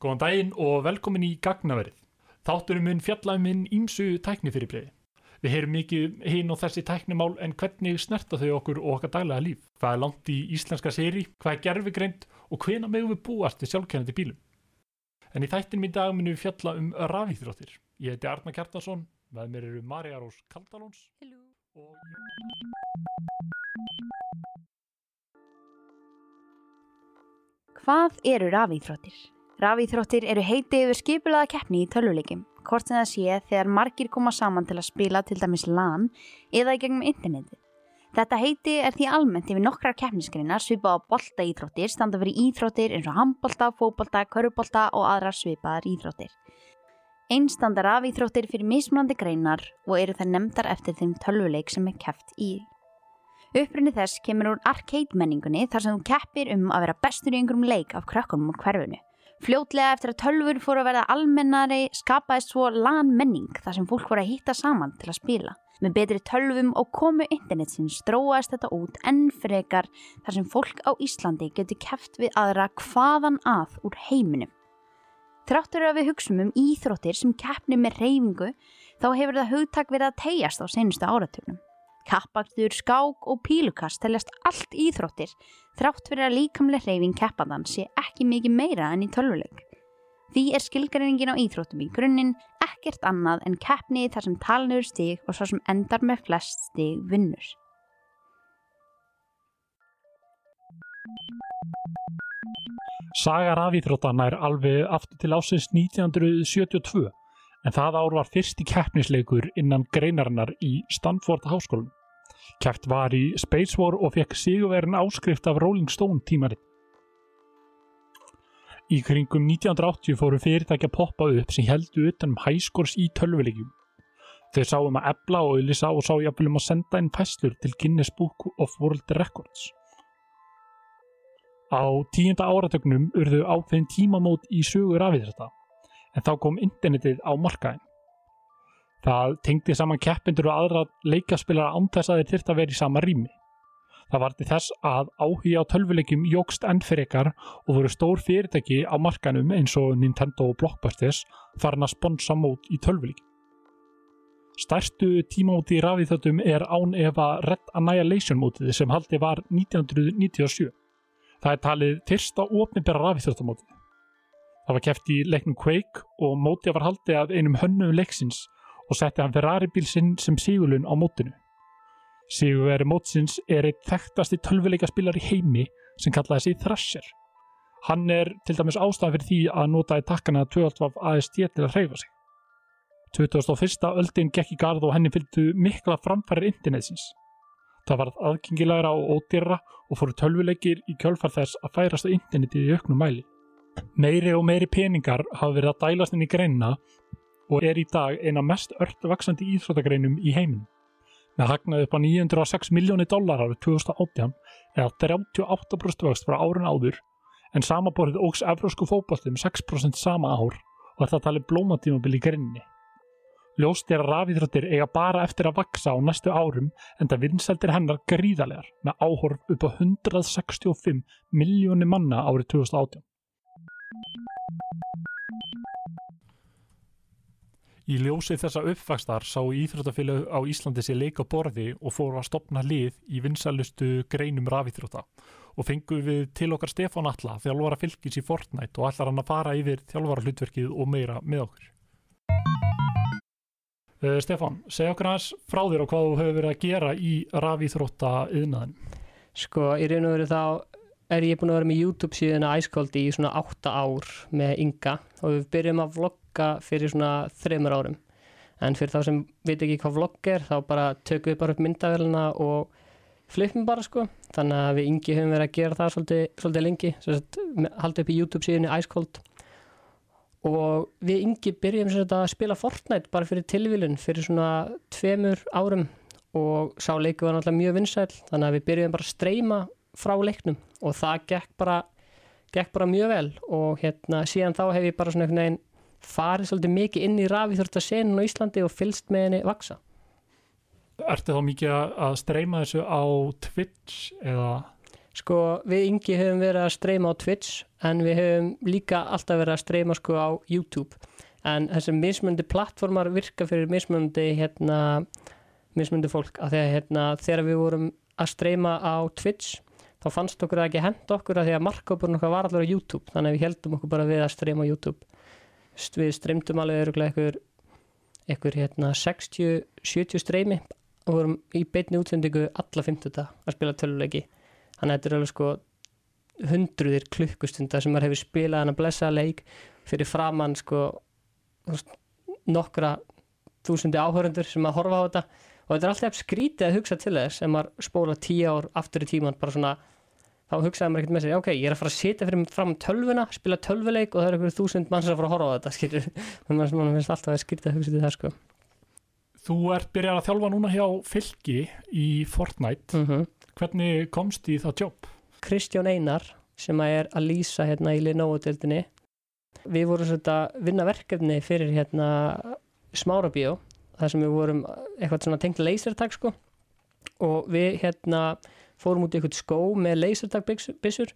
Góðan daginn og velkomin í Gagnaverið. Þátturum mun fjallaðum minn ímsu tæknifyrirbreyði. Við heyrum mikið hinn og þessi tæknimál en hvernig snerta þau okkur og okkar daglega líf. Hvað er langt í íslenska séri, hvað er gerfigreind og hvena megum við búast við sjálfkennandi bílum. En í þættinum í dag munum við fjalla um rafíþróttir. Ég heiti Arna Kjartason, með mér eru Marja Rós Kaldalóns Hello. og Hvað eru rafíþróttir? Rafíþróttir eru heiti yfir skipulaða keppni í tölvuleikim, hvort sem það sé þegar margir koma saman til að spila til dæmis LAN eða í gegnum interneti. Þetta heiti er því almennt yfir nokkrar keppniskreinar svipað á boltaíþróttir, standa fyrir íþróttir eins og handbolta, fóbolta, körubolta og aðrar svipaðar íþróttir. Einstandar rafíþróttir fyrir mismunandi greinar og eru það nefndar eftir þeim tölvuleik sem er keppt í. Upprunni þess kemur úr arcade menningunni þar sem þú keppir um að vera bestur í einhverjum leik af krökkunum úr hverfunu. Fljótlega eftir að tölfur fóru að verða almennari skapaðist svo LAN menning þar sem fólk voru að hitta saman til að spila. Með betri tölvum og komu internetsins dróaðist þetta út enn frekar þar sem fólk á Íslandi getur keppt við aðra hvaðan að úr heiminum. Þráttur að við hugsum um íþróttir sem keppni með reyfingu þá hefur það hugtak verið að tegjast á senustu áratögnum. Kappakstur, skák og pílukast teljast allt íþróttir þrátt fyrir að líkamlega hreyfing keppandan sé ekki mikið meira enn í tölvuleik. Því er skilgareiningin á íþróttum í grunninn ekkert annað en keppni þar sem talnur stig og svo sem endar með flest stig vinnur. Saga rafíþróttana er alveg aftur til ásins 1972 en það ár var fyrsti keppnisleikur innan greinarinnar í Stanford háskólum. Keppt var í Space War og fekk sigurverin áskrift af Rolling Stone tímarinn. Í kringum 1980 fóru fyrirtækja poppa upp sem heldu utan um hæskors í tölvuleikjum. Þau sáum að ebla og auðlisa og sá jafnvel um að senda inn fæslur til Guinness Book of World Records. Á tíunda áratögnum urðu ákveðin tímamót í sögur af þetta, en þá kom internetið á markaðin. Það tengdi saman keppindur og aðra leikaspilara án þess að þeir þyrft að vera í sama rými. Það var til þess að áhuga á tölvuleikjum jógst enn fyrir ykkar og voru stór fyrirtæki á markanum eins og Nintendo og Blockbusters farin að sponsa mót í tölvuleikjum. Stærstu tímamóti í rafíþjóttum er án efa Red Annihilation mótið sem haldi var 1997. Það er talið fyrsta ofnibæra rafíþjóttamótið. Það var keft í leiknum Quake og mótið var haldið af einum hönnum leiksins og setti hann Ferrari bíl sinn sem sigurlun á mótinu. Sigurveri mótsins er eitt þekktasti tölvuleika spilar í heimi sem kallaði sig Thrasher. Hann er til dæmis ástæðan fyrir því að nota í takkana 12 ASD til að hreyfa sig. 2001. öldin gekk í garð og henni fylgdu mikla framfærir internetsins. Það varð aðgengilegra og ódýra og fóru tölvuleikir í kjölfar þess að færast á internetið í auknum mæli. Meiri og meiri peningar hafa verið að dælast inn í greinina og er í dag eina mest öllu vaksandi íþróttagreinum í heiminum. Með hagnaði upp á 906 miljóni dólar árið 2018 eða 38% vöxt frá árun áður en samaborðið ógs evrósku fókbaltum 6% sama ár og þetta talið blómatímabil í greininni. Ljóst er að rafíþróttir eiga bara eftir að vaksa á næstu árum en það vinsældir hennar gríðalegar með áhorf upp á 165 miljóni manna árið 2018. Í ljósi þessa uppvakstar sá íþróttafélag á Íslandi sér leika borði og fóru að stopna lið í vinsælustu greinum rafíþrótta og fengu við til okkar Stefán Alla þjálfara fylgis í Fortnite og ætlar hann að fara yfir þjálfara hlutverkið og meira með okkur. Uh, Stefán, segja okkur aðeins frá þér og hvað þú hefur verið að gera í rafíþrótta yðnaðin. Sko, í raun og veru þá er ég búin að vera með YouTube síðan að æskóldi í svona 8 ár með Inga og við byrjum að vlogga fyrir svona 3 árum. En fyrir þá sem veit ekki hvað vlogg er, þá bara tökum við bara upp myndavelina og flippum bara sko. Þannig að við Ingi höfum verið að gera það svolítið, svolítið lengi, haldið upp í YouTube síðan í æskóld. Og við Ingi byrjum að spila Fortnite bara fyrir tilvílun fyrir svona tveimur árum og sá leiku var náttúrulega mjög vinsæl þannig að við byrjum bara að streyma frá leiknum og það gekk bara, gekk bara mjög vel og hérna síðan þá hef ég bara svona einhvern veginn farið svolítið mikið inn í rafíþórtasenun á Íslandi og fylst með henni vaksa. Ertu þá mikið að streyma þessu á Twitch eða? Sko, við yngi höfum verið að streyma á Twitch en við höfum líka alltaf verið að streyma sko á YouTube en þessi mismundi plattformar virka fyrir mismundi hérna, mismundi fólk að þegar, hérna, þegar við vorum að streyma á Twitch þá fannst okkur það ekki hend okkur að því að markkópurinn okkar var allir á YouTube. Þannig að við heldum okkur bara við að streyma á YouTube. Við streymdum alveg öruglega einhver, einhver hérna, 60-70 streymi og vorum í beinni útsendingu alla 50 að spila töluleiki. Þannig að þetta er alveg sko hundruðir klukkustunda sem maður hefur spilað hann að blessa leik fyrir framann sko nokkra þúsundi áhörundur sem að horfa á þetta. Og þetta er alltaf skrítið að hugsa til þess sem maður spóla tíu ár aftur í tíman bara svona þá hugsaði maður ekkert með sér, ok, ég er að fara að sitja fyrir fram tölvuna, spila tölvuleik og það er einhverju þúsund mann sem er að fara að horfa á þetta skilur, þannig að maður finnst alltaf að skrítið að hugsa til það sko. Þú ert byrjað að þjálfa núna hjá Fylki í Fortnite. mm Hvernig komst í það jobb? Kristján Einar sem að er að lýsa hérna í Lenovo-deildinni við vorum svona að vinna verkefni fyrir hérna smárabíó þar sem við vorum eitthvað svona tengt lasertag sko og við hérna fórum út í eitthvað skó með lasertagbissur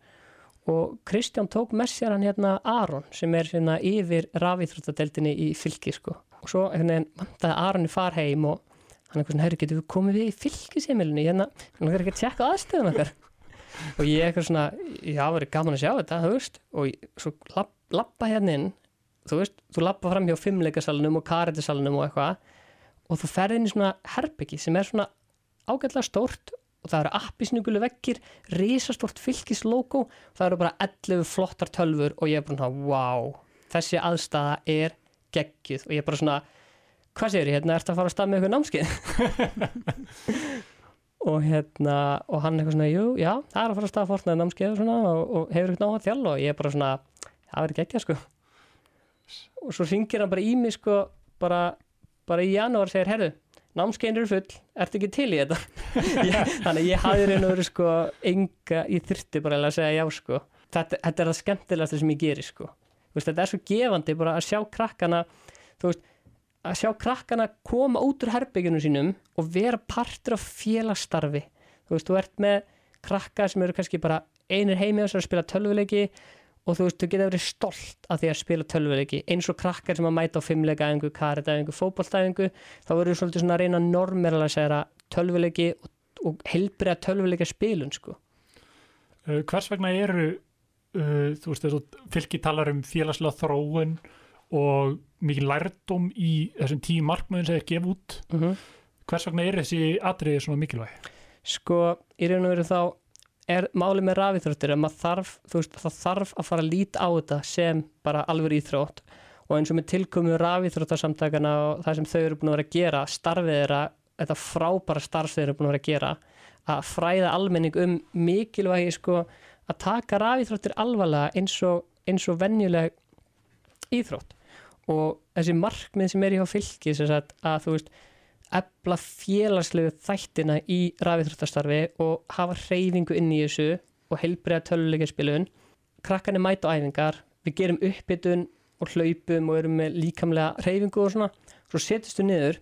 og Kristján tók með sér hann hérna Aron sem er hérna yfir rafíþróttadeildinni í fylki sko. Og svo hérna vantaði Aron í far heim og hann eitthvað svona, herru, getur við komið við í fylkisemilinu hérna, hann verður ekki að tjekka aðstöðun okkar. Og ég eitthvað svona já, verður gaman að sjá þetta, þú veist. Og svo lapp, lappa hérna inn þú veist, þú lappa fram hjá fimmleikasalunum og karetisalunum og eitthvað og þú ferð inn í svona herbyggi sem er svona ágætlega stórt og það eru appisnugulu vekkir risastórt fylkislógó það eru bara 11 flottar tölfur og ég er bara svona, wow þessi aðstæða er geggjuð. Og ég er bara svona hvað segir ég, hérna, ertu að fara að stað með eitthvað námskeið? Og hérna og hann eitthvað svona, jú, já, það er að fara að stað fórnaði námskeið og svona og, og hefur eitthvað náða þjálf og ég er bara svona, það verður geggjað sko. Og svo ringir hann bara í mig sko, bara, bara í janúar segir, herðu, námskeiðin eru full ertu ekki til í þetta? Ég, þannig ég hafði reyna verið sko enga, ég þyrfti bara að segja já sko. Þetta, þetta er það skemmtilegasta sem ég geri sko. Veist, þetta er svo gefandi bara að sjá krakkana þú veist, að sjá krakkana koma út úr herbygjunum sínum og vera partur af félagsstarfi. Þú veist, þú ert með krakka sem eru kannski bara einir heimi og svo að spila tölvuleiki og þú veist, þú geta verið stolt af því að spila tölvuleiki eins og krakkar sem að mæta á fimmleikaæfingu, karetæfingu, fótboltæfingu þá verður svolítið svona að reyna að normalisera tölvuleiki og, og heilbriða tölvuleika spilun sko. Uh, hvers vegna eru, uh, þú veist, þessu Fylki talar um félagslega þróun og mikið lærdóm í þessum tíu markmöðin sem þeir gefa út. mm -hmm. Hvers vegna er þessi atriði svona mikilvæg? Sko, í raun og veru þá er málið með rafíþróttir að maður þarf, veist, það þarf að fara að líta á þetta sem bara alveg íþrótt. Og eins og með tilkomu rafíþróttarsamtakana og það sem þau eru búin að vera að gera, starfið þeirra, þetta frábæra starf þau eru búin að vera að gera, að fræða almenning um mikilvægi sko að taka rafíþróttir alvarlega eins og, eins og venjuleg íþrótt. Og þessi markmið sem er í hjá fylki að þú veist efla félagslegu þættina í rafíþróttastarfi og hafa hreyfingu inn í þessu og heilbriða töluleikjarspilun krakkan er mæta á æfingar við gerum uppbytun og hlaupum og erum með líkamlega hreyfingu og svona svo setjumstu niður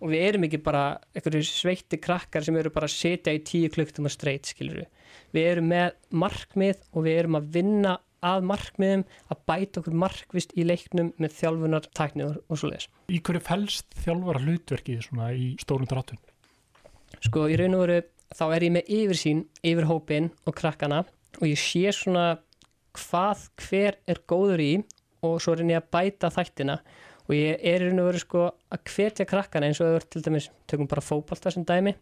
og við erum ekki bara einhverju sveitti krakkar sem eru bara að setja í tíu klukktum að streit skilur við. Við erum með markmið og við erum að vinna að markmiðum að bæta okkur markvist í leiknum með þjálfunar, tækni og, svo leiðis. Í hverju fælst þjálfara hlutverkið svona í stórum dráttum? Sko í raun og veru þá er ég með yfirsýn yfir hópin og krakkana og ég sé svona hvað hver er góður í og svo er ég að bæta þættina og ég er í raun og veru sko að hvetja krakkana eins og þau eru til dæmis, tökum bara fótbolta sem dæmi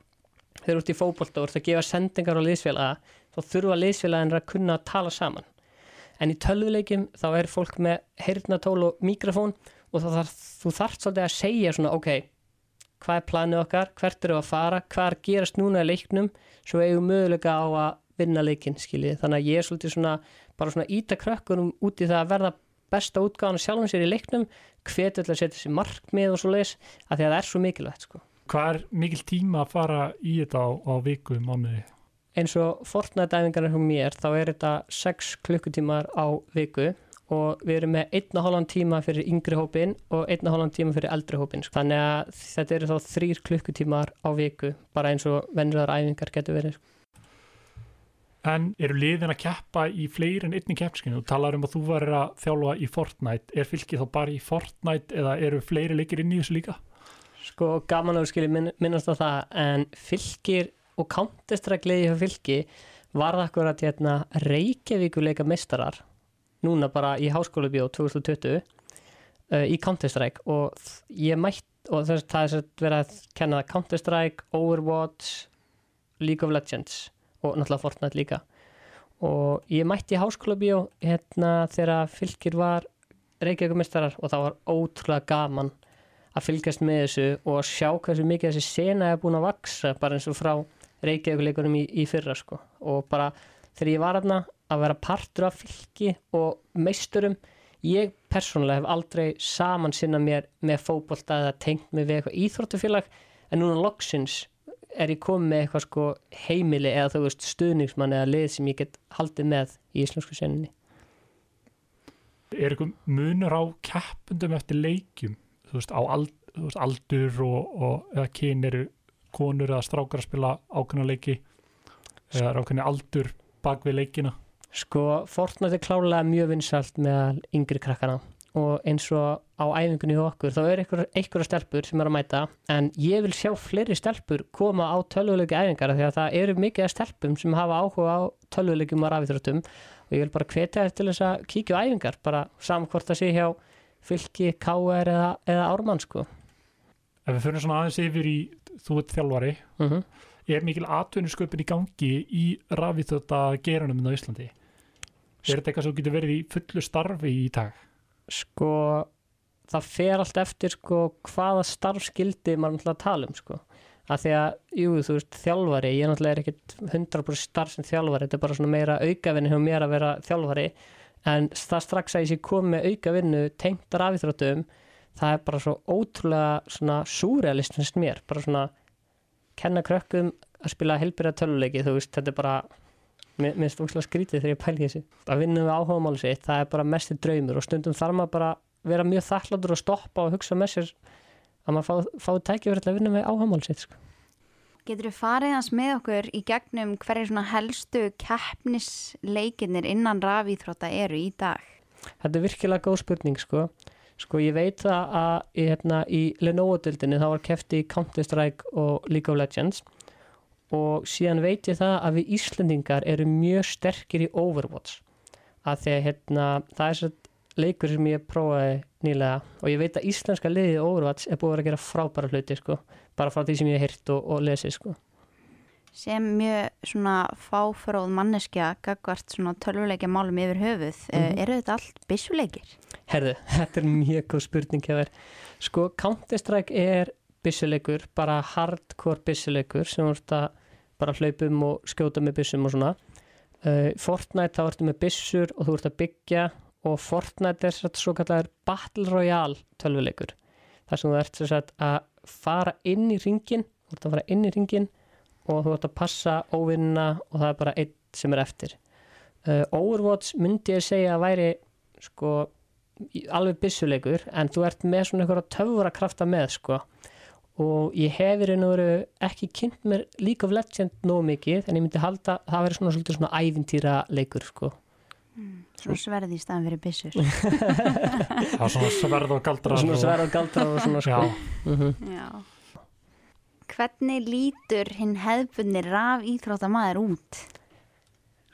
þeir eru út í fótbolta og eru að gefa sendingar á liðsfélaga þá þurfa liðsfélagin að kunna að tala saman en í tölvuleikjum þá er fólk með heyrnatól og mikrofón og þarf, þú þarft svolítið að segja svona ok, hvað er planið okkar, hvert eru að fara, hvað er gerast núna í leiknum, svo eigum möguleika á að vinna leikin, skiljið, þannig að ég er svolítið svona, bara svona íta krökkunum út í það að verða besta útgáðan sjálfum sér í leiknum, hvet ætla að setja sér markmið og svo leiðis, að því að það er svo mikilvægt sko. Hvað er mikil tíma að fara í þetta á, á viku, mánuði? Eins og Fortnite-æfingarnir hjá mér þá er þetta 6 klukkutímar á viku og við erum með 1,5 tíma fyrir yngri hópin og 1,5 tíma fyrir eldri hópin þannig að þetta eru þá 3 klukkutímar á viku bara eins og venniðar æfingar getur verið En eru liðin að keppa í fleiri en einni keppskinu? Þú talar um að þú verður að þjálfa í Fortnite. Er fylgið þá bara í Fortnite eða eru fleiri leikir inn í þessu líka? Sko gaman að þú skilji minn, minnast á það en fylgir og Counter-Strike hjá fylgi var það akkurat hérna Reykjavíkuleika mestarar núna bara í háskóla bjó 2020 uh, í Counter-Strike og ég mætt og það er sem verið að kenna Counter-Strike, Overwatch League of Legends og náttúrulega Fortnite líka. Og ég mætti í háskóla bjó hérna þegar fylgir var Reykjavíkumestarar og það var ótrúlega gaman að fylgjast með þessu og sjá hversu mikið þessi sena er búin að vaksa bara eins og frá Reykjavíkuleikunum í, í fyrra sko og bara þegar ég var aðna að vera partur af fylki og meisturum ég persónulega hef aldrei saman sinna mér með fótbolta eða tengt mig við eitthvað íþróttufélag en núna loksins er ég komið með eitthvað sko heimili eða þú veist stuðningsmann eða lið sem ég get haldið með í íslensku seninni Er eitthvað munur á keppundum eftir leikjum? Þú veist, á ald, þú veist, aldur og, og eða kyn eru konur eða strákar að spila ákveðna leiki eða er ákveðni aldur bak við leikina? Sko, Fortnite er klálega mjög vinsalt með yngri krakkana og eins og á æfingunni hjá okkur þá er einhver, einhverja stelpur sem er að mæta en ég vil sjá fleiri stelpur koma á tölvuleiki æfingar því að það eru mikið af stelpum sem hafa áhuga á tölvuleikum og rafíþróttum og ég vil bara hvetja þér til þess að kíkja á æfingar bara saman hvort það sé hjá fylki, KR eða, eða ármann sko Ef við fyrir svona aðeins yfir í þú ert þjálfari, mm er mikil atvinnusköpun í gangi í rafíþjóta geranum á Íslandi? Er þetta eitthvað sem getur verið í fullu starfi í dag? sko það fer allt eftir sko hvaða starfskildi maður náttúrulega að tala um sko að því að, jú, þú veist, þjálfari ég náttúrulega er ekkit 100% starf sem þjálfari þetta er bara svona meira aukavinni hjá mér að vera þjálfari en það strax að ég sé komið aukavinnu tengt rafíþróttum það er bara svo ótrúlega svona súrealist finnst mér, bara svona kenna krökkum að spila helbyrja töluleiki, þú veist, þetta er bara mér finnst óslega skrítið þegar ég pæli þessi að vinna við áhugamáli sitt, það er bara mesti draumur og stundum þarf maður bara vera mjög þakkláttur og stoppa og hugsa með sér að maður fá, tækifæri til að vinna við áhugamáli sitt sko. Getur þú farið hans með okkur í gegnum hverju svona helstu keppnisleikinir innan rafíþrótta eru í dag? Þetta er virkilega góð spurning sko. Sko ég veit það að hérna, í Lenovo-dildinni þá var kefti Counter-Strike og League of Legends. Og síðan veit ég það að við Íslendingar eru mjög sterkir í Overwatch. Að því að hérna, það er svo leikur sem ég prófaði nýlega. Og ég veit að íslenska liðið Overwatch er búið að gera frábæra hluti sko, bara frá því sem ég hef heyrt og, og lesið sko. Sem mjög svona fáfróð manneskja gagvart svona tölvuleikja málum yfir höfuð. Mm Mhm. eru þetta allt byssuleikir? Herðu, þetta er mjög góð spurning þér. Sko, Counter-Strike er byssuleikur, bara hardcore byssuleikur sem ert að bara hlaupum og skjóta með byssum og svona. Uh, Fortnite þá ertu með byssur og þú ert að byggja og Fortnite er svo kallar Battle Royale tölvuleikur. þar sem þú ert að fara inn í ringin, þú ert að fara inn í ringin og þú ert að passa óvinna og það er bara einn sem er eftir. Uh, Overwatch myndi ég segja að væri sko alveg byssuleikur en þú ert með svona einhverja töfra krafta með sko og ég hef í raun og veru ekki kynnt mér League of Legends nóg mikið en ég myndi halda að það veri svona svolítið svona ævintýra leikur sko Svona sverði í staðan fyrir. Það er svona sverð og galdrar svona sverð og galdrar og svona sko Já, mm Já. Hvernig lítur hinn hefbunni raf íþróttamaður út?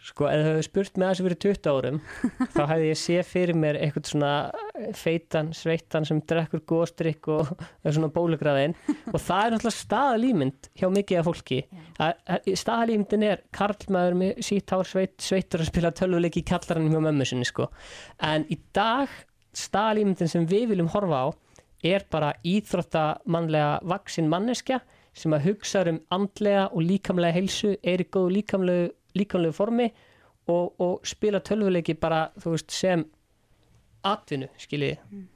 Sko, ef þau hefur spurt með þessu fyrir 20 árum þá hefði ég sé fyrir mér eitthvað svona feitan, sveittan sem drekkur góðstrykk og svona bólugraðin og það er náttúrulega staðalýmynd hjá mikið af fólki staðalýmyndin er karlmaður með sítt hár sveit, sveittur að spila tölvuleiki í kallaranum hjá mömmu sinni sko. en í dag staðalýmyndin sem við viljum horfa á er bara íþróttamannlega vaksin manneskja sem að hugsa um andlega og líkamlega heilsu er í góðu líkamlegu líkamlegu formi og, og spila tölvuleiki bara veist sem atvinnu skiljiði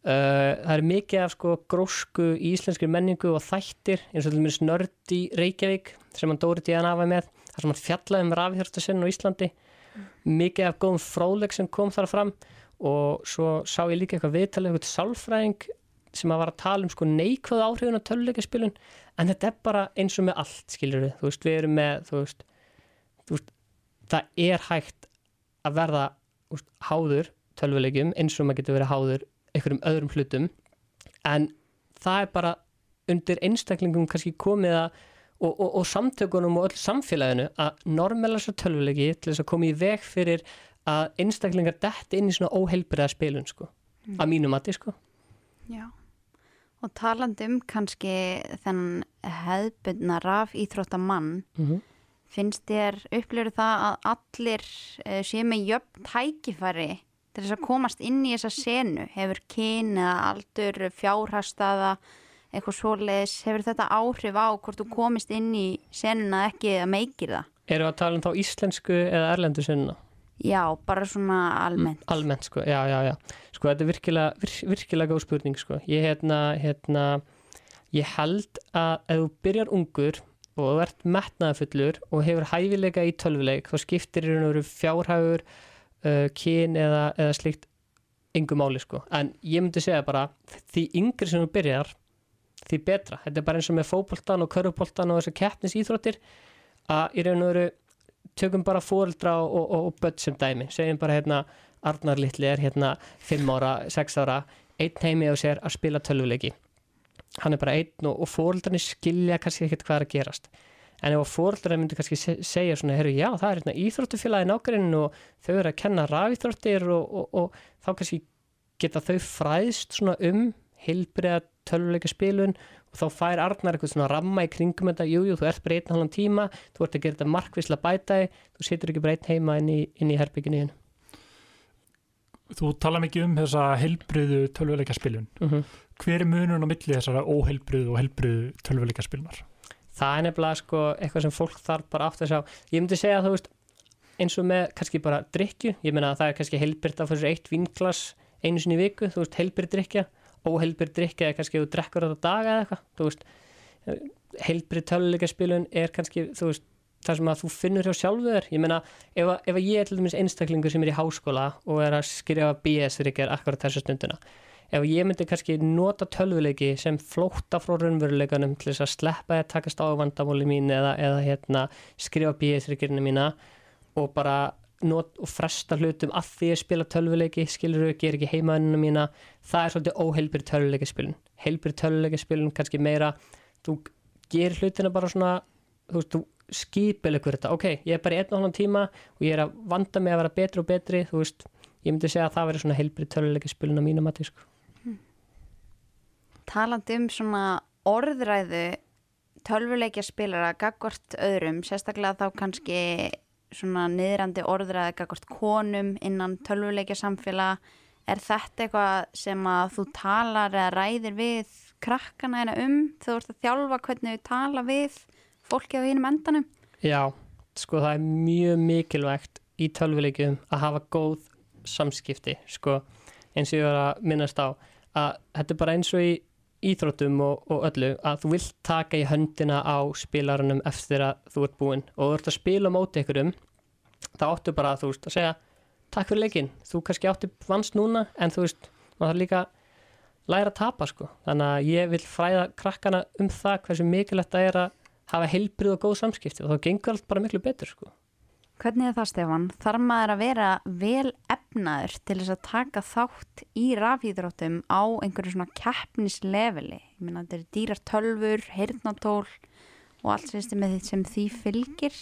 Uh, það er mikið af sko grósku í íslenskri menningu og þættir eins og til mér snörd í Reykjavík sem hann Dóri Díðan afa með þar sem hann fjallaði um rafihjörtasinn á Íslandi. Mikið af góðum fróðleik sem kom þar fram og svo sá ég líka eitthvað viðtalið eitthvað sálfræðing sem að var að tala um sko neikvæð áhrifun á töluleikaspilun en þetta er bara eins og með allt skilur við, þú veist, við erum með þú veist, þú veist það er hægt að verða úst, háður tölvuleikjum eins og maður getur verið háður einhverjum öðrum hlutum. En það er bara undir einstaklingum kannski komið að og, og, og samtökunum og öll samfélaginu að normala svo tölvuleiki til þess að koma í veg fyrir að einstaklingar detti inn í svona óheilbriða spilun sko, að mínum mati sko. Já. Og talandi um kannski þennan hefðbundna raf íþróttamann, mm -hmm. finnst þér upplifur það að allir uh, séu með jöfn tækifæri til þess að komast inn í þessa senu? Hefur kyn eða aldur, fjárhastaða, eitthvað svoleiðis, hefur þetta áhrif á hvort þú komist inn í senuna ekki að meikir það? Erum við að tala um þá íslensku eða erlendu senuna? Já, bara svona almennt. Almennt, sko, já, já, já. Sko, þetta er virkilega, vir, virkilega góð spurning, sko. Ég, hérna, hérna, ég held að ef þú byrjar ungur og þú ert metnaðafullur og hefur hæfileika í tölvuleik, þá skiptir í raun og veru fjárhægur, uh, kyn eða, eða slikt yngu máli, sko. En ég myndi segja bara, því yngri sem þú byrjar, því betra. Þetta er bara eins og með fókbóltan og körupóltan og þessar keppnis íþróttir, að í raun og veru tökum bara fóreldra og, og, og börn sem dæmi, segjum bara hérna Arnar Littli er hérna 5 ára, 6 ára einn heimi á sér að spila tölvuleiki. Hann er bara einn og, og fóreldrarnir skilja kannski ekkert hvað er að gerast. En ef fóreldrarnir myndi kannski segja svona, herru, já, það er hérna íþróttufélagi nákvæminn og þau eru að kenna rafíþróttir og þá kannski geta þau fræðst svona um heilbriða tölvuleika spilun og þá fær Arnar eitthvað svona ramma í kringum þetta, jújú, jú, þú ert bara einn halvan tíma þú ert að gera þetta markvislega bæta þú situr ekki bara einn heima inn í, í herbygginu Þú tala mikið um þessa heilbriðu tölvuleika spilun uh -huh. hver er munun á milli þessara óheilbriðu og heilbriðu tölvuleika spilunar? Það er nefnilega sko eitthvað sem fólk þarf bara átt að sjá ég myndi segja að þú veist eins og með kannski bara drikju, ég meina að það er kannski heilbriðt af þessu eitt vinglas einu sinni í viku, þú veist, heilbrið drikja óheilbrið drikja eða kannski þú drekkur þetta daga eða eitthvað, þú veist heilbrið töluleika spilun er kannski þú veist, það sem að þú finnur hjá sjálfu þér. Ég meina, ef, ef ég er einstaklingur sem er í háskóla og er að skrifa BS-ríkjar akkurat þessu stunduna ef ég myndi kannski nota tölvuleiki sem flóta frá raunveruleikanum til þess að sleppa að takast á vandamóli mín eða, eða hérna, skrifa BS-ríkjarnir mína og bara not, og fresta hlutum að því að spila tölvuleiki skilur þau, ger ekki heimaðunina mína það er svolítið óheilbyrð tölvuleikaspilun. Heilbyrð tölvuleikaspilun, kannski meira þú gerir hlutina bara svona þú veist, þú skipil ykkur þetta ok, ég er bara í einn og halvan tíma og ég er að vanda mig að vera betri og betri þú veist, ég myndi segja að það veri svona heilbyrð tölvuleikaspilun á mínum mati sko. hmm. Talandi um svona orðræðu tölvuleikja spilara gagvart öðrum, sérstaklega þá kannski svona niðrandi orðræði gagvart konum innan tölvuleikja samfélag er þetta eitthvað sem að þú talar eða ræðir við krakkana eina um þú ert að þjálfa hvernig við tala við fólki á hínum endanum. Já, sko það er mjög mikilvægt í tölvuleikjum að hafa góð samskipti sko eins og ég var að minnast á að þetta er bara eins og í íþróttum og, og öllu að þú vilt taka í höndina á spilarunum eftir að þú ert búinn. Og þú ert að spila móti ykkurum þá áttu bara að þú veist að segja takk fyrir leikin, þú kannski áttu vans núna en þú veist, maður þarf líka læra að tapa sko, þannig að ég vil fræða krakkana um það hversu mikilvægt það er að hafa heilbrið og góð samskipti og þá gengur allt bara miklu betur sko Hvernig er það Stefan? Þarf maður að vera vel efnaður til þess að taka þátt í rafíðróttum á einhverju svona keppnisleveli? Ég minna þetta er dýrar tölfur, heyrnatól og allt sem, sem því fylgir.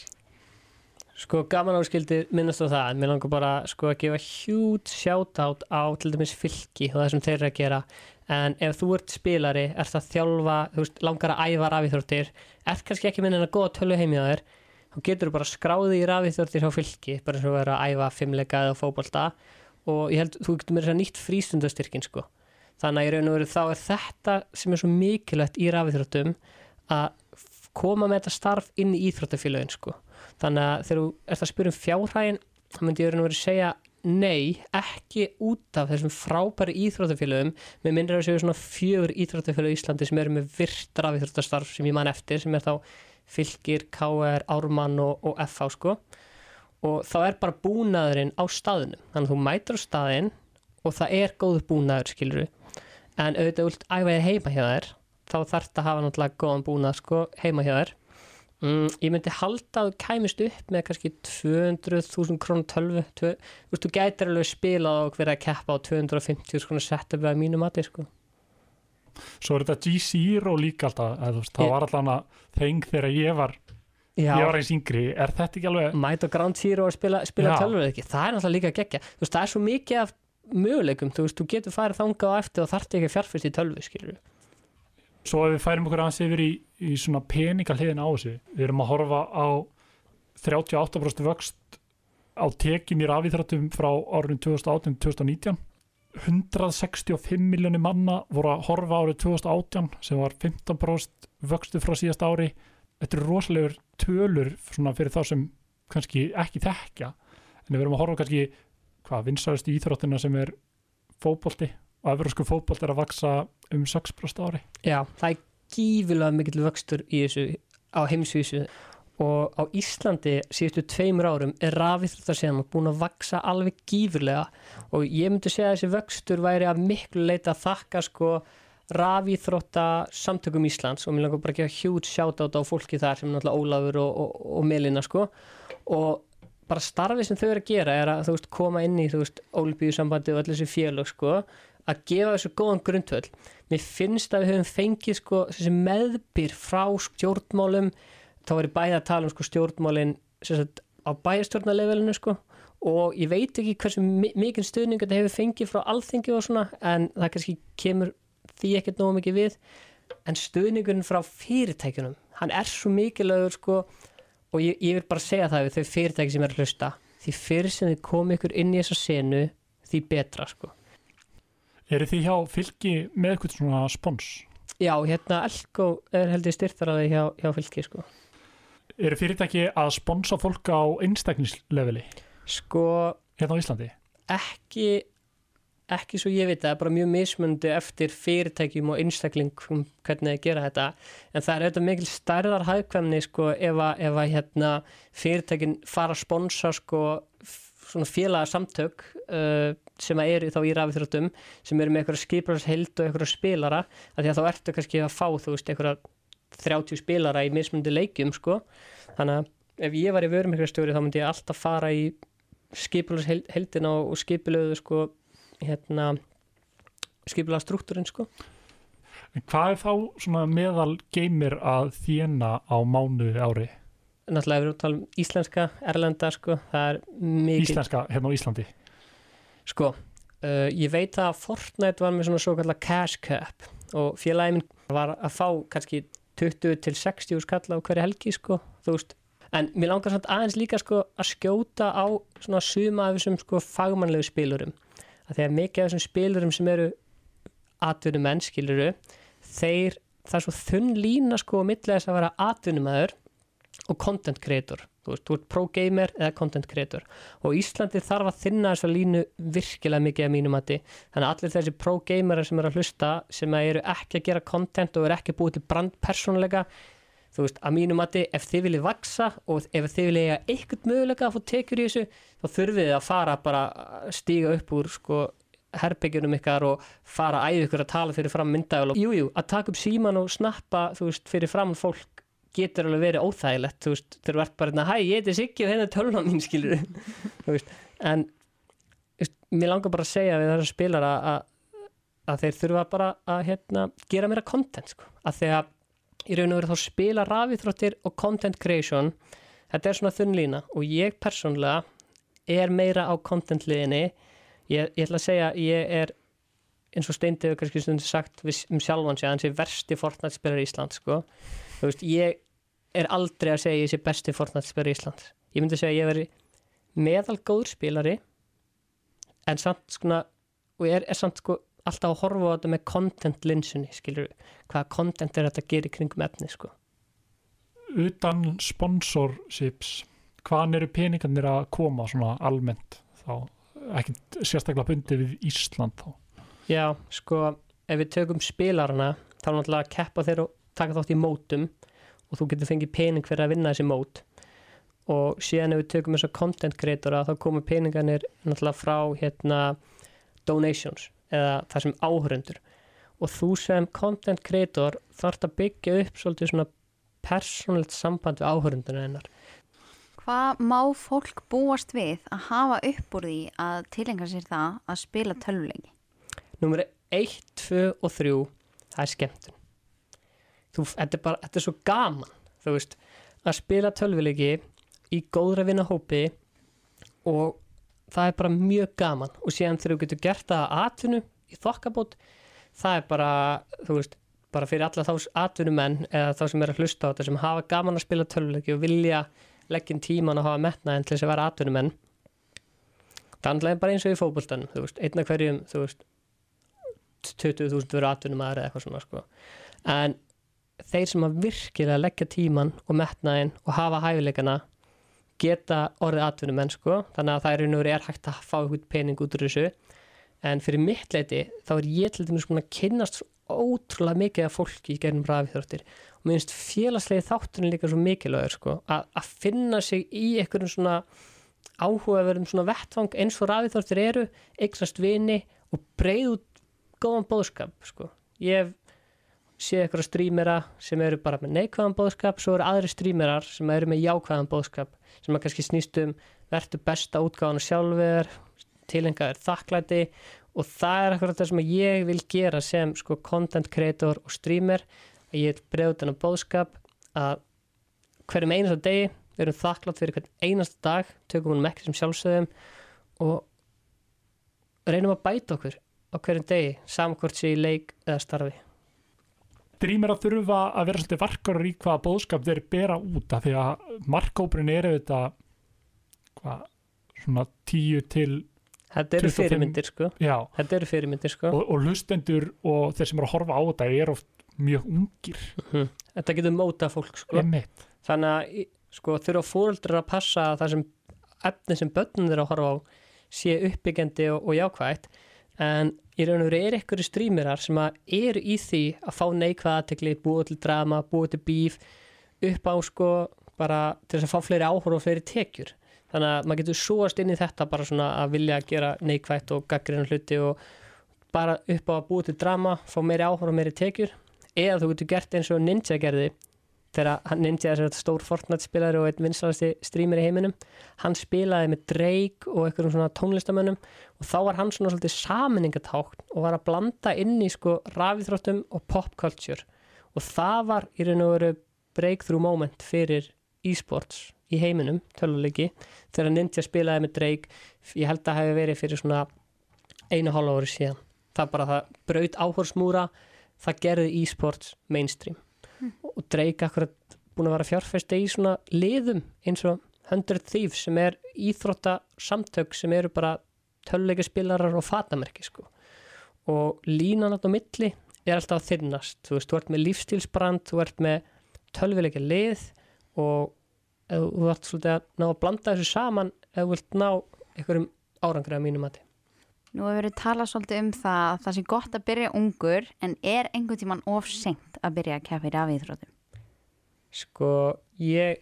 Sko gaman áskildi minnast á það en mér langar bara sko að gefa hjút sjátátt á til dæmis fylgi og það sem þeir eru að gera en ef þú ert spilari, ert að þjálfa, veist, langar að æfa rafíþróttir, ert kannski ekki minna að goða tölu heimja þér þá getur þú bara skráði í rafíþjórtir hjá fylki bara eins og vera að æfa fimmleika eða fókbalta og ég held þú getur með þess að nýtt frístundastyrkin sko. Þannig að í raun og veru þá er þetta sem er svo mikilvægt í rafíþjórtum að koma með þetta starf inn í íþróttafélagin sko. Þannig að þegar þú ert að spyrja um fjárhægin þá myndi ég og veru segja nei, ekki út af þessum frábæri íþróttafélagum með myndið að séu svona fjögur íþróttafélag í Íslandi sem eru með virt rafíþróttastarf sem ég man eftir sem er þá fylgir, KR, Ármann og, og FH sko. Og þá er bara búnaðurinn á staðinu þannig að þú mætur á staðin og það er góður búnaður skilur en auðvitað vilt æfaði heima hjá þér þá þarf þetta að hafa náttúrulega góðan búnað sko heima hjá þér Mm, ég myndi halda að þú kæmist upp með kannski 200.000 krónu tölvu. Þú veist, þú gætir alveg spilað og verið að keppa á 250 krónu setup að mínu mati, sko. Svo er þetta G-Zero líka alltaf, eða, veist, það var alltaf þeng þegar ég var, Já, ég var eins yngri, er þetta ekki alveg, mæta á Ground Zero og spila, spila tölvu ekki, það er náttúrulega líka geggja þú veist, það er svo mikið af möguleikum. Þú veist, þú getur farið þangað á eftir og þarft ekki að fjárfyrst í tölvu, skilur svo ef við færum okkur aðeins yfir í, í svona peninga hliðin á þessu, við erum að horfa á 38% vöxt á tekin í rafíþrættum frá árunum 2018-2019 165 miljónir manna voru að horfa árið 2018 sem var 15% vöxtu frá síðast ári. Þetta eru rosalegur tölur fyrir þá sem kannski ekki þekkja. En við erum að horfa kannski hvað vinsarist í íþróttina sem er fótbolti og efrasku fótbolt er að vaksa um 6% á ári. Já, það er gífilega mikill vöxtur í þessu á heimsvísu. Og á Íslandi síðustu tveimur árum er rafíþróttarsenan búin að vaksa alveg gífurlega. Og ég myndi segja að þessi vöxtur væri að miklu leita að þakka sko rafíþrótta samtökum Íslands. Og mér langar bara að gefa hjút shoutout á fólki þar sem náttúrulega Ólafur og, og, og Melina sko. Og bara starfið sem þau eru að gera er að þú veist koma inn í þú veist Ólbíusambandi og allir þessi félög sko að gefa þessu góðan grundvöld mér finnst að við höfum fengið sko meðbyr frá stjórnmálum. Þá er ég bæði að tala um sko stjórnmálin sagt, á bæjastjórnarlevelinu sko. Og ég veit ekki hversu mi mikið stuðning þetta hefur fengið frá alþingi og svona en það kannski kemur því ekkert nógu mikið við. En stuðningurinn frá fyrirtækjunum hann er svo mikilögur sko og ég, ég vil bara segja það við þau fyrirtæki sem er að hlusta. Því fyrir sem þið komið ykkur inn í þessa senu því betra sko eru þið hjá fylki með eitthvað svona spons? Já, hérna Elko er heldur styrtaraði hjá, hjá fylki sko eru fyrirtæki að sponsa fólk á einstakningsleveli Sko hérna á Íslandi? ekki ekki svo ég veit það, bara mjög mismundi eftir fyrirtækjum og einstaklingum hvernig þeir gera þetta en það er auðvitað mikil stærðar hagkvæmni sko ef að, ef að hérna, fyrirtækin fara að sponsa sko svona félaga samtök uh, sem að eru þá í rafithróttum sem eru með eitthvað skiprarsheld og eitthvað spilara af því að þá ertu kannski að fá þú veist eitthvað 30 spilara í mismundi leikjum sko þannig að ef ég var í vörumhyggjastjóri þá myndi ég alltaf fara í skipulagsheldina og skipulöðu sko hérna skipulega struktúrin sko En hvað er þá svona meðal geimir að þjena á mánuði ári? Náttúrulega ef við erum að tala um íslenska, erlenda sko, það er mikið Íslenska hérna á Íslandi? sko, uh, ég veit að Fortnite var með svona svo kallar cash cap og félagin var að fá kannski 20 til 60 skall á hverju helgi sko, þú veist en mér langar samt aðeins líka sko að skjóta á svona suma af þessum sko fagmannlegu spilurum að því að mikið af þessum spilurum sem eru atvinnumenn skiluru þeir, það er svo þunn lína sko að millega þess að vera atvinnumæður og content creator. Þú veist, þú ert pro gamer eða content creator. Og Íslandi þarf að þinna þessa línu virkilega mikið að mínum mati. Þannig að allir þessi pro gamera sem eru að hlusta sem eru ekki að gera content og eru ekki búið til brand persónleika þú veist, að mínum mati, ef þið viljið vaksa og ef þið viljið eiga eitthvað möguleika að fá tekjur í þessu, þá þurfið þið að fara bara að stíga upp úr sko herbyggjunum ykkar og fara æða ykkur að tala fyrir fram myndavel og jújú, að taka upp síman og snappa þú veist, fyrir fram fólk getur alveg verið óþægilegt, þú veist, þeir verð bara hérna, hæ, ég heiti Siggi og hérna er tölvan mín skilur þú veist, en þú veist, mér langar bara að segja við þessar spilara að, þeir þurfa bara að hérna, gera meira content sko, að að í raun og veru þá spila rafíþróttir og content creation þetta er svona þunn lína og ég persónlega er meira á content liðinni. Ég, ég ætla að segja ég er eins og Steindi hefur kannski stundu sagt um sjálfan sig hann sé versti Fortnite spilar í Ísland sko. Þú veist, ég er aldrei að segja ég sé besti Fortnite spilar í Ísland ég myndi segja að ég veri meðal góður spilari en samt sko og ég er, er samt sko alltaf að horfa á þetta með content linsunni skilur hvaða content er þetta að gera í kringum efni sko Utan sponsorships, hvaðan eru peningarnir að koma svona almennt þá? Ekkert sérstaklega bundið við Ísland þá? Já, sko, ef við tökum spilarana þá er náttúrulega að keppa þeir og taka þátt í mótum og þú getur fengið pening fyrir að vinna þessi mót. Og síðan ef við tökum þessa content creatora þá komur peningarnir náttúrulega frá hérna donations eða það sem áhörundur og þú sem content creator þarf að byggja upp svolítið svona persónlegt samband við áhörundinu hennar. Hvað má fólk búast við að hafa upp úr því að tilenga sér það að spila tölvuleiki? Númer 1, 2 og 3 það er skemmtun þú, þetta, er bara, þetta er svo gaman þú veist, að spila tölvuleiki í góðra vinna hópi og það er bara mjög gaman og síðan þegar þú getur gert það að atvinnu í þokkabót það er bara, þú veist bara fyrir alla þá atvinnumenn eða þá sem er að hlusta á þetta sem hafa gaman að spila tölvuleiki og vilja leggjum tíman að hafa metnaðin til þess að vera atvinnumenn það er bara eins og í fókbólstanum þú veist, einna hverjum þú veist 20.000 veru atvinnumæður eða eitthvað svona sko. en þeir sem að virkilega leggja tíman og metnaðin og hafa hæfileikana geta orðið atvinnumenn sko. þannig að það er einhverju er hægt að fá eitthvað pening út úr þessu en fyrir mitt leiti þá er ég til dæmis að kynast ótrúlega mikið af fólki í gerðum rafíþróttir og mér finnst félagslegi þátturinn líka svo mikilvægur sko, að, að finna sig í einhverjum svona áhugaverðum svona vettvang eins og rafíþróttir eru, eignast vini og breið út góðan bóðskap sko. ég sé eitthvað strímera sem eru bara með neikvæðan bóðskap svo eru aðri strímerar sem eru með jákvæðan bóðskap sem að kannski snýst um verður besta útgáðan sjálfur tilengaður þakklæti og það er eitthvað það sem ég vil gera sem sko content creator og streamer að ég vil bregða þennan bóðskap að hverjum einasta degi við erum þakklátt fyrir hvern einasta dag tökum hún með ekki sem sjálfsögum og reynum að bæta okkur á hverjum degi samkvort sér í leik eða starfi Drýmir að þurfa að vera svolítið varkar í hvaða bóðskap þeir bera út af því að markkóprin eru þetta hvað, svona tíu til Þetta eru 25 fyrirmyndir sko. Já, Þetta eru fyrirmyndir sko. Og, og hlustendur og þeir sem eru að horfa á þetta er oft mjög ungir. Mhm. Þetta getur móta fólk sko. Einmitt. Þannig að sko þurfa fóreldrar að passa að það sem efni sem börnum þeirra að horfa á sé uppbyggjandi og, og jákvægt en í raun og veru er ykkur strímirar sem eru í því að fá neikvæða aðtekli, búa til drama, búa til bíf upp á sko bara til þess að fá fleiri áhorf og fleiri tekjur. Þannig að maður getur súast inn í þetta bara svona að vilja gera neikvægt og gaggrina hluti og bara upp á að búa til drama, fá meiri áhorf og meiri tekjur. Eða þú getur gert eins og Ninja gerði þegar hann Ninja er þetta stór Fortnite spilari og einn vinsalasti streamer í heiminum hann spilaði með Drake og einhverjum svona tónlistamönnum og þá var hann svona svolítið saminningatákn og var að blanda inn í sko rafíþróttum og popculture og það var í raun og veru breakthrough moment fyrir e-sports í heiminum, töluleiki þegar Ninja spilaði með Drake. Ég held að það hefði verið fyrir svona einu hálfa ári síðan. Það bara það braut áhorsmúra það gerði e-sports mainstream og Drake akkurat búin að vera fjárfæsta í svona liðum eins og 100 Thieves sem er íþrótta samtök sem eru bara töluleikaspilarar og fatamerki sko. og línan átt á milli er alltaf að þinnast þú veist, þú ert með lífstílsbrand, þú ert með tölvileika lið og þú ert svolítið að ná að blanda þessu saman ef þú vilt ná einhverjum árangri að mínum mati Nú hefur verið talað svolítið um það að það sé gott að byrja ungur en er einhvern tíman of seint að byrja að keppa í rafíþróttum? Sko, ég,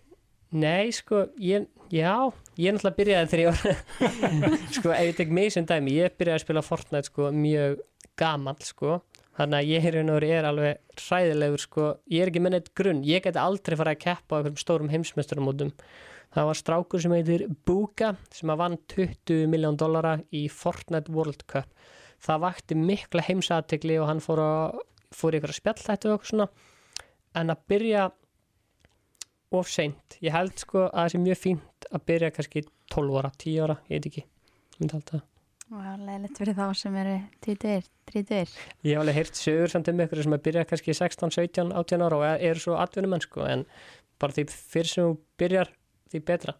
nei, sko, ég, já, ég náttúrulega byrjaði þegar ég var, sko, ef ég tek mig sem dæmi, ég byrjaði að spila Fortnite, sko, mjög gamall, sko, þannig að ég er, er, er alveg hræðilegur, sko, ég er ekki með neitt grunn, ég geti aldrei farið að keppa á einhverjum stórum heimsmeistaramótum, það var strákur sem heitir Buga, sem að vann 20 miljón dollara í Fortnite World Cup, það vakti mikla heimsaðtegli og hann fór, að, fór í einhverja spjallhættu og eitthvað svona, en að byrja of seint, ég held sko að það sé mjög fínt að byrja kannski 12 ára, 10 ára, ég veit ekki ég myndi alltaf, Og það er leiðilegt fyrir þá sem eru 30, 30. ég hef alveg heyrt sögur samt um ykkur sem að byrja kannski 16, 17, 18 ára og eru svo atvinnumenn sko, en bara því fyrir sem þú byrjar því betra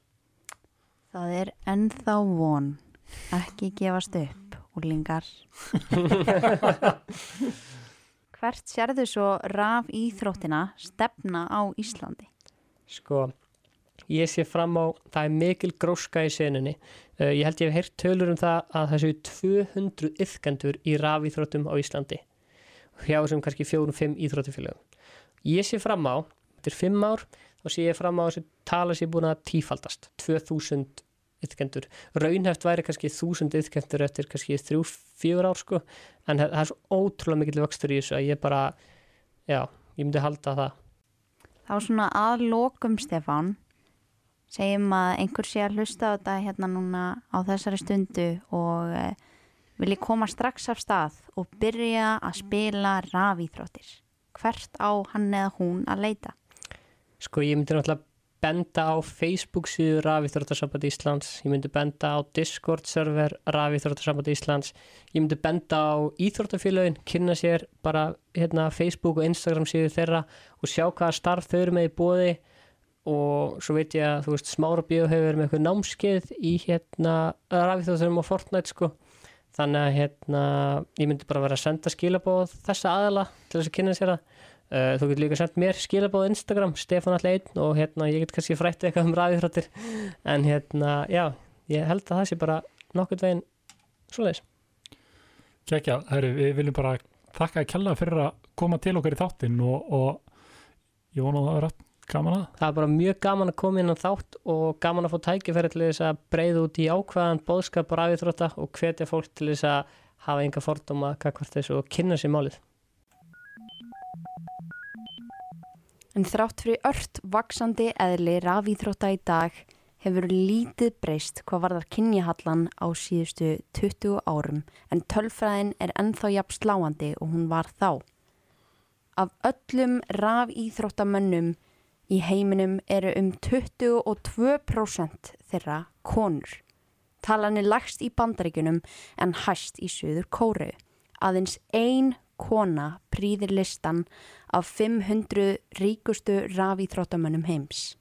Það er ennþá von. Ekki gefast upp, úrlingar. Hvert sérðu svo raf íþróttina stefna á Íslandi? sko, ég sé fram á það er mikil gróska í senunni uh, ég held ég hef heyrt tölur um það að það séu 200 yfkendur í rafíþróttum á Íslandi hjá þessum kannski fjórum-fimm íþróttufélögum ég sé fram á, þetta er fimm ár þá sé ég fram á þessu tala sé búin að tífaldast, 2000 yfkendur, raunheft væri kannski 1000 yfkendur eftir kannski 3-4 ár sko, en það það er svo ótrúlega mikill vöxtur í þessu að ég bara já, ég myndi halda það. Þá svona að lokum Stefán segjum að einhver sé að hlusta á þetta hérna núna á þessari stundu og uh, vilji koma strax af stað og byrja að spila rafíþróttir. Hvert á hann eða hún að leita Sko ég myndi náttúrulega benda á Facebook síðu Rafíþróttarsamband Íslands, ég myndi benda á Discord server Rafíþróttarsamband Íslands, ég myndi benda á Íþróttafélagin, kynna sér bara hérna, Facebook og Instagram síðu þeirra og sjá hvaða starf þau eru með í bóði og svo veit ég að þú veist Smára Bíó hefur verið með eitthvað námskeið í hérna Rafíþróttarum og Fortnite sko. Þannig að hérna ég myndi bara vera að senda skilabóð þessa aðala til þess að kynna sér það Uh, þú getur líka sendt mér skilabóð á Instagram Stefán Alli einn og hérna ég get kannski frætt eitthvað um ræðifrættir en hérna já, ég held að það sé bara nokkur veginn svoleiðis. Kekja, herri, við viljum bara þakka að kella fyrir að koma til okkar í þáttinn og, og ég vona að það er rætt gaman að. Það er bara mjög gaman að koma inn á þátt og gaman að fá tækifæri til þess að breyða út í ákvaðan bóðskap og ræðifrætta og hvetja fólk til þess að hafa enga fordóma kakvart þessu og kynna sér málið En þrátt fyrir ört vaksandi eðli rafíþrótta í dag hefur lítið breyst hvað varðar kynjahallan á síðustu 20 árum en tölfræðin er ennþá jafn sláandi og hún var þá. Af öllum rafíþróttamönnum í heiminum eru um 22% þeirra konur. Talan er lagst í bandaríkunum en hæst í söður kóru. Aðeins ein kona prýðir listan af 500 ríkustu rafíþróttamönnum heims.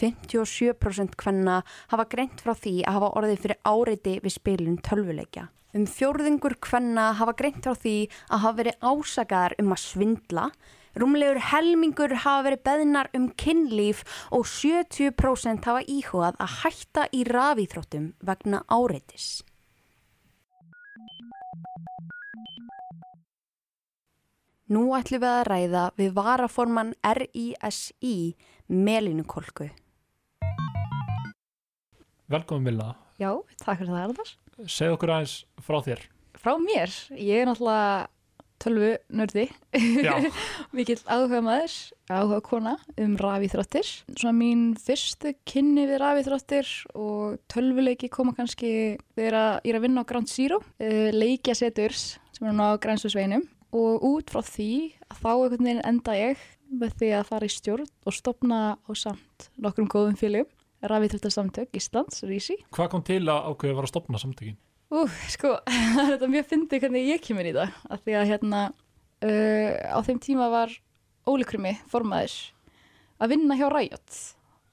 57% hvenna hafa greint frá því að hafa orðið fyrir áreiti við spilun tölvuleikja. Um fjórðingur hvenna hafa greint frá því að hafa verið ásakaðar um að svindla, rúmlegur helmingur hafa verið beðnar um kynlíf og 70% hafa íhugað að hætta í rafíþróttum vegna áreitis. Nú ætlum við að ræða við varaforman RISI Melínukolku. Velkomin Vilna, Já, takk fyrir það Arðar. segð okkur aðeins frá þér Frá mér, ég er náttúrulega tölvu nördi, mikill áhuga maður, áhuga kona um rafíþróttir. Svona mín fyrstu kynni við rafíþróttir og tölvuleiki koma kannski þegar ég er að vinna á Ground Zero, uh, leikja seturs sem er nú á grænsfusveinum og út frá því að þá einhvern veginn enda ég með því að fara í stjórn og stopna á samt nokkrum góðum félögum, rafíþróttarsamtök Íslands, Rísi. hvað kom til að ákveða var að stopna samtökin? Ú, sko, er þetta mjög fyndið hvernig ég kemur í það. Af því að hérna, uh, á þeim tíma var Óli Krumi formaður að vinna hjá Riot.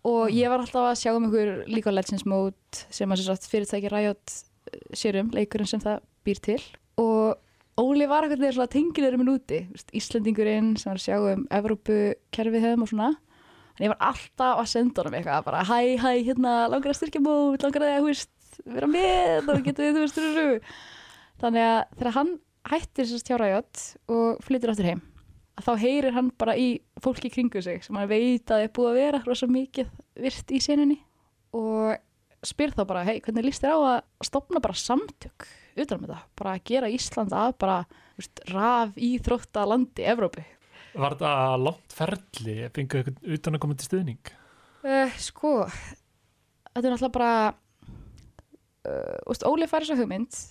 Og ég var alltaf að sjá um einhver of Legends mót sem að sem sagt, fyrirtæki Riot uh, sér um, leikurinn sem það býr til. Og Óli var eitthvað þegar tengilur minn úti, þú veist, Íslendingurinn sem var að sjá um Evrópu kerfið hefðum og svona. En ég var alltaf að senda honum eitthvað, bara hæ, hæ, hérna, langar að styrkja mót, langar að, veist, vera með og getum við, þú veist, þú veist, þannig að þegar hann hættir þessast hjá Riot og flyttir aftur heim, þá heyrir hann bara í fólki kringu sig sem hann veit að er búið að vera rosa mikið virt í senunni og spyr þá bara, hei, hvernig líst þér á að stopna bara samtök utan með það, bara að gera Ísland að bara, veist, raf í þrótta landi Evrópu. Var þetta langt ferli, fengu eitthvað utan að koma til stuðning? Uh, sko, þetta er náttúrulega bara uh, úst, Óli fær þessa hugmynd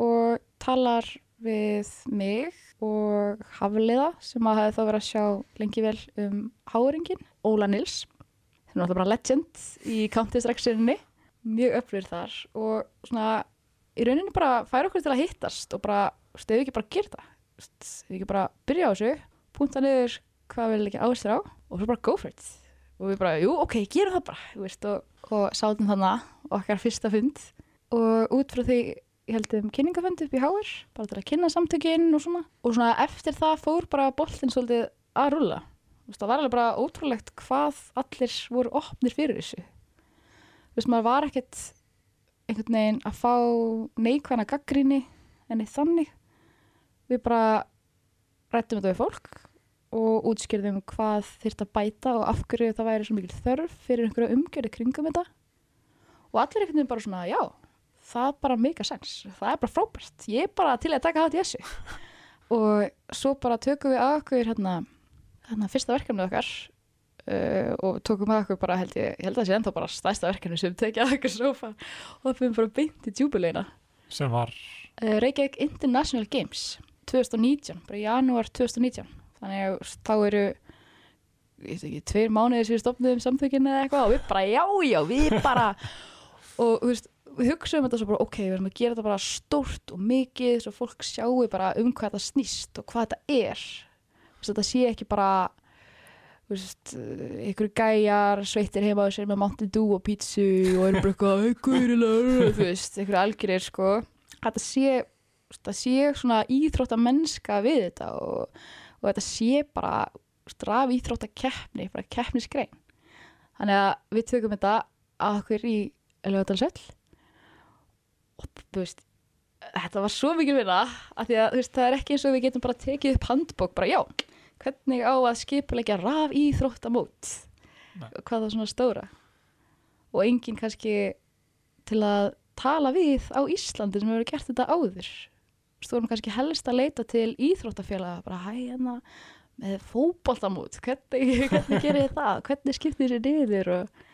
og talar við mig og Hafliða sem að hafi þá verið að sjá lengi vel um háringin, Óla Nils sem er náttúrulega bara legend í Counter-Strike-serinni, mjög öflur þar og svona í rauninni bara færa okkur til að hittast og bara, við ekki bara gera það við ekki bara byrja á þessu púnta niður hvað við ekki áherslu á og svo bara go for it. Og við bara, jú, ok, gerum það bara veist, og, og sátum þannig okkar fyrsta fund. Og út frá því ég held um kynningafund upp í Háir bara til að kynna samtökinn og svona. Og svona eftir það fór bara boltinn svolítið að rulla það var alveg bara ótrúlegt hvað allir voru opnir fyrir þessu. Þú veist, maður var ekkert einhvern veginn að fá neikvæna gaggrinni en eitt þannig. Við bara rættum þetta við fólk og útskýrðum hvað þyrft að bæta og af hverju það væri svo mikil þörf fyrir einhverju umgjörði kringum þetta. Og allir einhvern veginn bara svona, já það er bara mega sens, það er bara frábært. Ég er bara til að taka það til þessu. Og svo bara tökum við að okkur hérna, hérna fyrsta verkefnið okkar uh, og tókum að okkur bara held ég, held að það sé ennþá bara stærsta verkefni sem tekið að okkur sofa. Og það fyrir bara beint í djúbulegina sem var? Uh, Reykjavík International Games 2019, bara í janúar 2019 þannig að þá eru ég veit ekki, tveir mánuðir sem við stopnum samtökin eða eitthvað og við bara já, já, við bara og veist, við hugsaum þetta svo bara ok, við erum að gera þetta bara stórt og mikið svo fólk sjáu bara um hvað þetta snýst og hvað þetta er. Þetta sé ekki bara veist, ykkur gæjar sveittir heima á sér með Mountain Dew og pítsu og erum bara eitthvað eitthvað, þú veist, ykkur algjörir sko. Þetta sé, þetta sé svona íþrótta mennska við þetta og, og þetta sé bara straf íþrótta keppni, bara keppnisgrein. Þannig að við tökum þetta að okkur í lögadalsöll og þú veist þetta var svo mikið vinna af því að þú veist, það er ekki eins og við getum bara tekið upp handbók, bara já, hvernig á að skipulegja raf íþróttamót Nei. og hvað það svona stóra? Og enginn kannski til að tala við á Íslandi sem hefur gert þetta áður. Vorum kannski helst að leita til íþróttafélaga bara hæ hérna með fótboltamót, hvernig, hvernig gerir þið það? Hvernig skiptir þið niður? Og,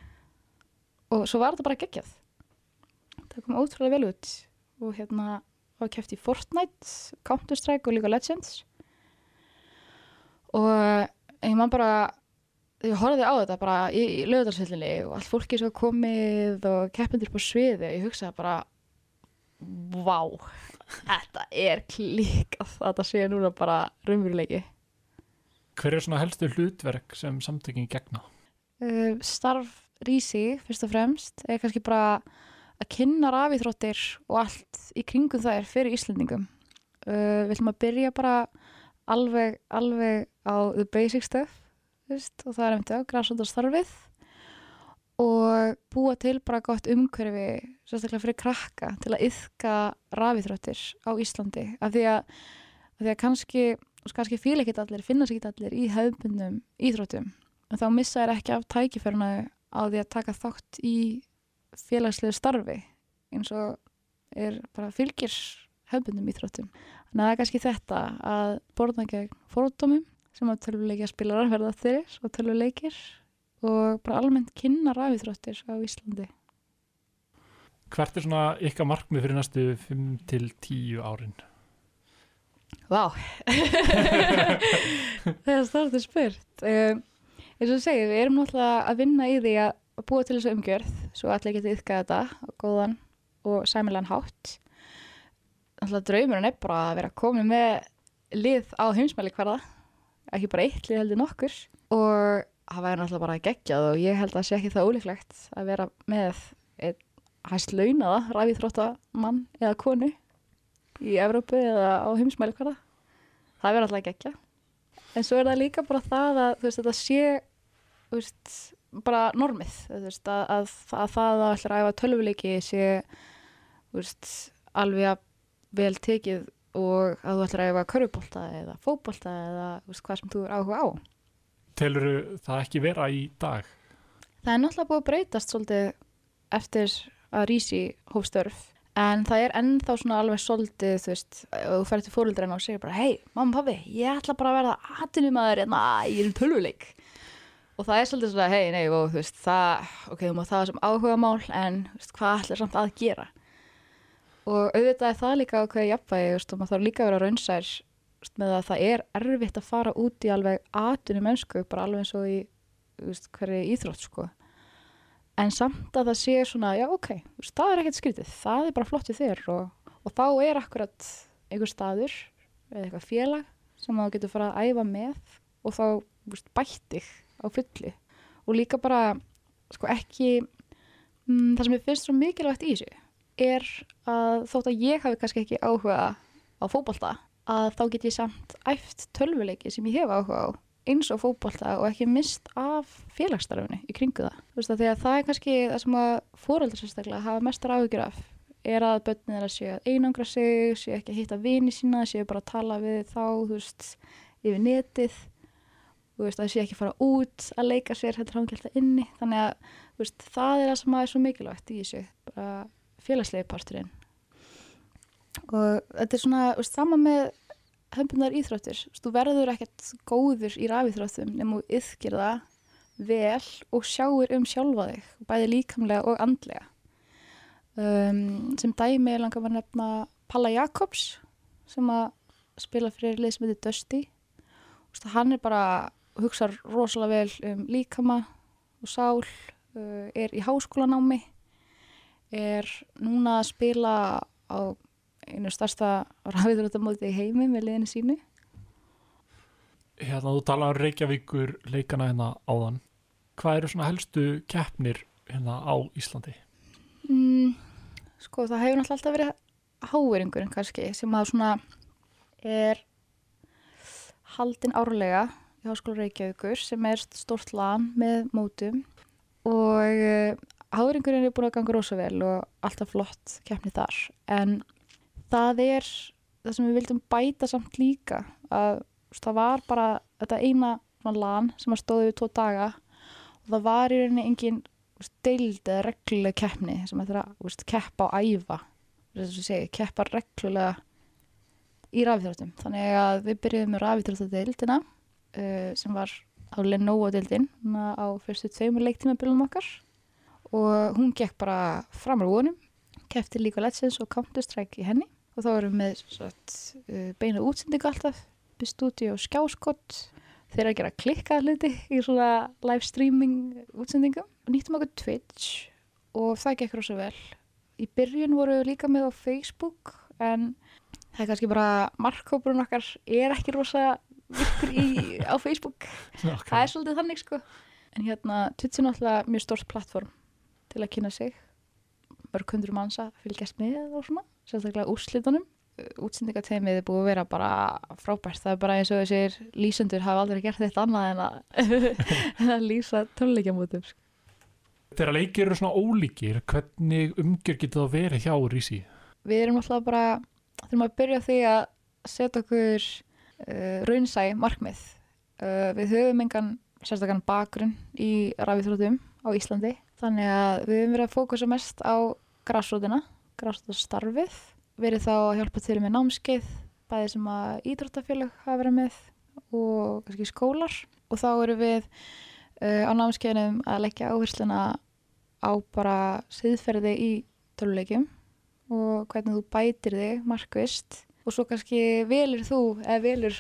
og svo var þetta bara geggjað. Það kom ótrúlega vel út. Og hérna var kæft í Fortnite, Counter Strike og líka Legends og ég man bara ég horfði á þetta bara í, í lögðarsvillinni og allt fólki svo komið og keppindir på sviði ég hugsaði bara vá, þetta er klíkað að þetta sé núna bara raunveruleiki. Hver er svona helstu hlutverk sem samtökin gegna? Uh, starf rísi fyrst og fremst. Er kannski bara að kynna rafíþróttir og allt í kringum þær fyrir Íslendingum. Uh, við ætlum að byrja bara alveg, alveg á the basic stuff veist, og það er eftir á græsóttastarfið og búa til bara gott umhverfi sérstaklega fyrir krakka til að yfka rafíþróttir á Íslandi. Af því að, af því að kannski, kannski fíla ekki allir, finna sér ekki allir í hefðbundum íþróttum. En þá missa þær ekki af tækifæruna á því að taka þátt í félagslegu starfi eins og er bara fylgir hefbundum íþróttum. Þannig að það er kannski þetta að borðna gegn fórdómum sem að tölvuleikja spilarar verða þeirri og tölvuleikir og bara almennt kynna rafíþróttir á Íslandi. hvert er svona ykkar markmið fyrir næstu 5 til 10 árin Vá, það er startið spurt. Um, eins og segið, við erum náttúrulega að vinna í því að búa til þessu umgjörð svo allir getið yfka þetta á góðan og sæmilan hátt. Náttúrulega draumurinn er bara að vera komið með lið á heimsmæli hverða, ekki bara eitt lið heldur nokkur og það væri náttúrulega bara geggjað og ég held að það sé ekki það ólíklegt að vera með einn hæst launaða ræfið þróttamann eða konu í Evrópu eða á heimsmæli hverða. Það verður alltaf gegja. En svo er það líka bara það að veist, þetta sé veist, bara normið veist, að, að, að það að ætla að æfa tölvuleiki sé alveg að vel tekið og að þú ætla að æfa körfubólta eða fótbolta eða veist, hvað sem þú er áhuga á. telur það ekki vera í dag? Það er náttúrulega búið að breytast svolítið eftir að rísi hófstörf en það er ennþá svona alveg svolítið þú veist, og þú ferð til fóröldreina og segir bara hei, mamma, pappi, ég ætla bara að verða atinumæður en að ég er um tölvuleik. Og það er svolítið svona, hei, nei, og þú veist það, ok, þú má það sem áhuga mál en veist, hvað ætlar samt að gera og auðvitað er það líka ákveði jafnvægi, og maður þarf líka að vera raunsær með að það er erfitt að fara út í alveg atunum mennsku, bara alveg eins og í veist, hverju íþrótt, sko. En samt að það sé svona, já ok, veist, það er ekkert skrítið, það er bara flott við þér og, og þá er akkurat einhver staður eða eitthvað félag sem þú getur fara að æfa með og þá veist, bættig á fulli og líka bara sko ekki mm, það sem ég finnst svo mikilvægt í þessu er að þótt að ég hafi kannski ekki áhuga á fótbolta að þá get ég samt æft tölvuleiki sem ég hef áhuga á eins og fótbolta og ekki mist af félagsstarfinu í kringu það. Þú veist að því að það er kannski það sem að fóreldur sérstaklega hafa mestar áhyggjur af er að börnir að séu að einangra sig, séu ekki að hitta vini sína, séu bara að tala við þá, þú veist, yfir netið, þú veist, að séu ekki að fara út að leika sér, þetta er hangelt að inni, þannig að, þú veist, það er það sem að er svo mikilvægt í þessu, bara félagslegi parturinn. Og þetta er svona, veist, sama með höfnbundar íþróttir, þú verður ekkert góður í rafíþróttum nema þú yðkir það vel og sjáir um sjálfa þig, bæði líkamlega og andlega. Um, sem dæmi langar maður að nefna Palla Jakobs sem að spila fyrir lið sem heitir Dusty. Veist, Hann er bara, hugsar rosalega vel um líkama og sál, uh, er í háskólanámi, er núna að spila á einu starsta rafíðröndamóti í heimi með liðinu sínu. Hérna, þú talaði um Reykjavíkur leikana hérna áðan. Hvað eru svona helstu keppnir hérna á Íslandi? Mm, sko það hefur náttúrulega alltaf verið háveringurinn kannski sem að svona er haldin árlega í Háskóla Reykjavíkur sem er stort lan með mótum og háveringurinn er búin að ganga rosa vel og alltaf flott keppni þar. En það er það sem við vildum bæta samt líka að það var bara þetta eina lan sem að stóði við tvo daga og það var í rauninni engin deild eða regluleg keppni sem ættir að þú veist, keppa og æfa að segja, keppa reglulega í rafíþróttum. Þannig að við byrjuðum með rafíþróttadeildina uh, sem var á Lenovo-deildin á fyrstu tveimur leiktímabilum okkar og hún gekk bara fram á vonum keppti líka Legends og Counter-Strike í henni. Og þá erum við með svart, uh, beina útsendingu alltaf bestúti og skjáskott þeir eru að gera klikka hluti í svona live streaming útsendingum. Og nýttum okkur Twitch og það gekk rosa vel. Í byrjun voru við líka með á Facebook en það er kannski bara markkópurinn okkar er ekki rosa virkur í, á Facebook. Það er svolítið þannig sko. En hérna Twitch er náttúrulega mjög stórt plattform til að kynna sig. Mörg hundur manns að fylgjast með og svona sérstaklega úrslitunum. Útsendingateimið er búið að vera bara frábært. Það er bara eins og þessir lýsendur hafa aldrei gert þetta annað en að, að lýsa töluleikjamótum sko. Þegar leikir eru svona ólíkir, hvernig umgjör getur það verið hjá Rísi? við erum alltaf bara þurfum að byrja því að setja okkur uh, raunsæ markmið. Uh, við höfum engan sérstakann bakgrunn í rafíþrótum á Íslandi þannig að við höfum verið að fókusa mest á græsrótina, græsrótastarfið verið þá að hjálpa til með námskeið bæði sem að ídróttafélag hafa verið með og kannski skólar. Og þá erum við uh, á námskeiðinum að leggja áhersluna á bara siðferði í töluleikjum og hvernig þú bætir þig markvist og svo kannski velur þú eða velur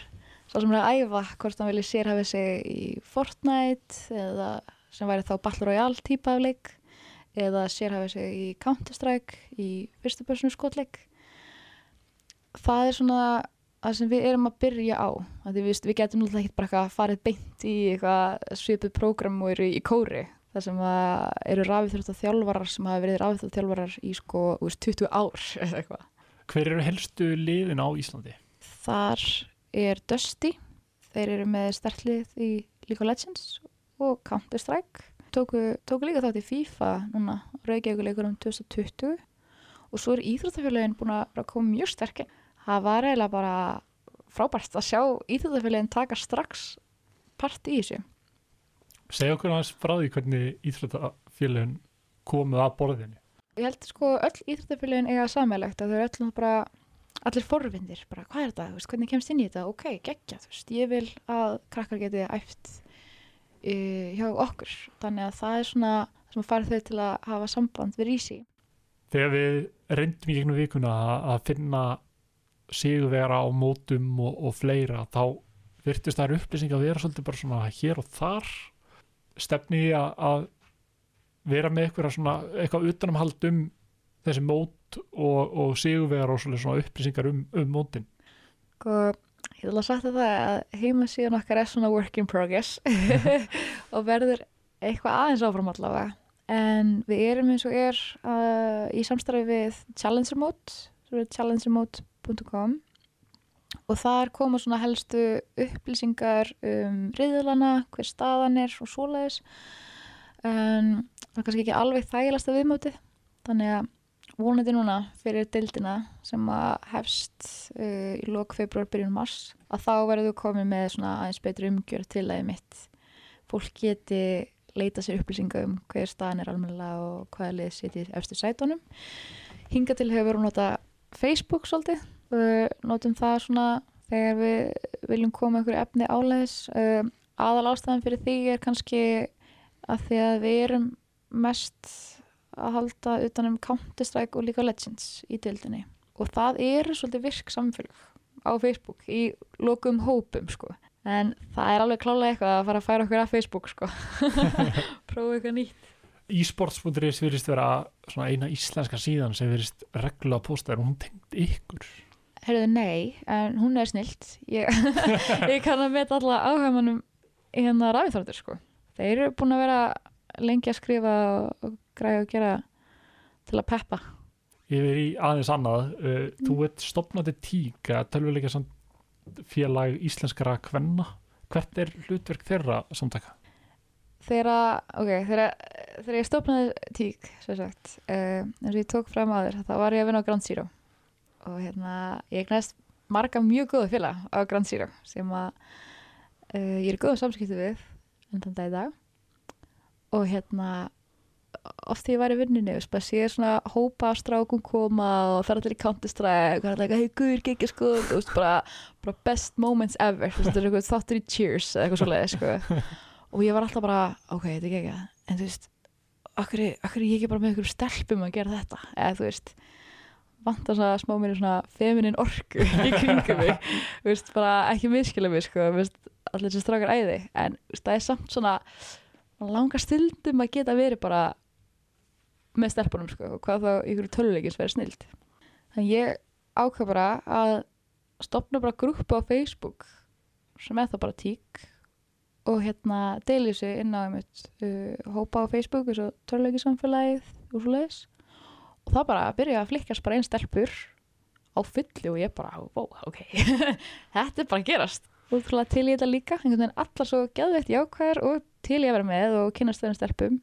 svo sem er að æfa hvort hann vilja sérhafið sig í Fortnite eða sem væri þá Battle Royale típa af leik eða sérhafið sig í Counter-Strike í fyrstu personu skotleik. Það er svona það sem við erum að byrja á að við, við getum náttúrulega ekki bara farið beint í eitthvað svipið prógram og eru í kóri. Þar sem eru rafið þjálfarar sem hafa verið rafið þjálfarar í sko úr 20 ár eða eitthvað. Hver eru helstu liðin á Íslandi? þar er Dusty. Þeir eru með stertlið í League of Legends og Counter-Strike. Tóku, tóku líka þátt í FIFA núna, Reykjavíkuleikur um 2020 og svo er Íþróttafélagin búin að koma mjög sterkinn það var eiginlega bara frábært að sjá Íþróttafélagin taka strax part í þessu. Segja okkur aðeins frá því hvernig íþróttafélagin komið að borðinu. ég held sko öll Íþróttafélagin eiga sammeilegt að þau eru öll bara allir forvindir, bara hvað er þetta, hvernig kemst inn í þetta, ok, geggja, þú veist, ég vil að krakkar geti æft uh, hjá okkur, þannig að það er svona sem fara þau til að hafa samband við Rísi. Þegar við reyndum í gegnum vikuna að- finna sigurvera á mótum og, og fleira, þá virtist þær upplýsing að vera svolítið bara svona hér og þar stefni að, að vera með eitthvað svona, eitthvað utanumhald um þessi mót og, og sigurvegar og svona upplýsingar um, um mótin. Sko, ég vil að sagt það að heimasíðan okkar er svona work in progress og verður eitthvað aðeins áfram allavega. En við erum eins og er uh, í samstarfi við Challenger Mode, sem er challengermode.com og þar koma svona helstu upplýsingar um riðlana, hver staðan er og svoleiðis. En það er kannski ekki alveg þægilegsta viðmótið, þannig að vonandi núna fyrir dildina sem að hefst uh, í lok februar byrjun mars að þá verður þú komið með svona aðeins betri umgjör til að mitt fólk geti leita sér upplýsinga um hver staðan er almennilega og hvaða lið sitið eftir sætunum. Hinga til hefur við nota Facebook svolítið. Uh, notum það svona þegar við viljum koma einhverju efni áleiðis. Uh, aðal ástæðan fyrir því er kannski að því að við erum mest að halda utanum Counter-Strike og League of Legends í dildinni og það eru svolítið virk samfélag á Facebook í lokum hópum sko. En það er alveg klálega eitthvað að fara að færa okkur að Facebook sko. Prófa eitthvað nýtt. Esports.is virðist vera svona eina íslenska síðan sem virðist reglulega að posta er hún tengd ykkur? Herðu nei, en hún er snilt. Ég, ég kann að meta alla áhæmanum í hérna rafithrættur sko. Þeir eru búin að vera lengi að skrifa og, græða og gera til að peppa. Yfir í aðeins annað, uh, þú ert stopnandi tík að tölvuleika félag íslenskara kvenna. Hvert er hlutverk þeirra samtaka? þegar, ok, þegar, þegar ég stofnaði tík, sagt uh, eins og ég tók fram aður, þá var ég að vinna á Grand Zero. Og hérna ég eignast marga mjög góða félag á Grand Zero sem að uh, ég er góða samskipti við enn þann dag í dag. Og hérna oft þegar ég var í og bara sé svona hópa strákum koma og er allir í Counter-Strike og það er allir hei guður gekki sko? Veist bara, bara best moments ever er þáttur í Cheers eða eitthvað svoleiði sko. Og ég var alltaf bara ok, þetta er ekki en þú veist, akkur, er ég ekki bara með einhverjum stelpum að gera þetta? Eða þú veist vant að smá mér í svona feminin orku í kringum mig. Veist, bara ekki miskila mig sko, veist, allir sem strákar æði en það er samt svona langa stundum að geta verið bara með stelpunum sko og hvað þá ykkur töluleikins verið snild. Þannig ég ákvað bara að stopna bara grúpa á Facebook sem er það bara tík og hérna deili sig inn á einmitt uh, hópa á Facebook eins og töluleikisamfélagið og svo leiðis og það bara byrja að flikkast bara einn stelpur á fulli og ég bara, wow, ok þetta er bara að gerast. Útrúlega til í þetta líka, einhvern veginn allar svo gæðveitt jákvæðar og til ég að vera með og kynast þeirra stelpum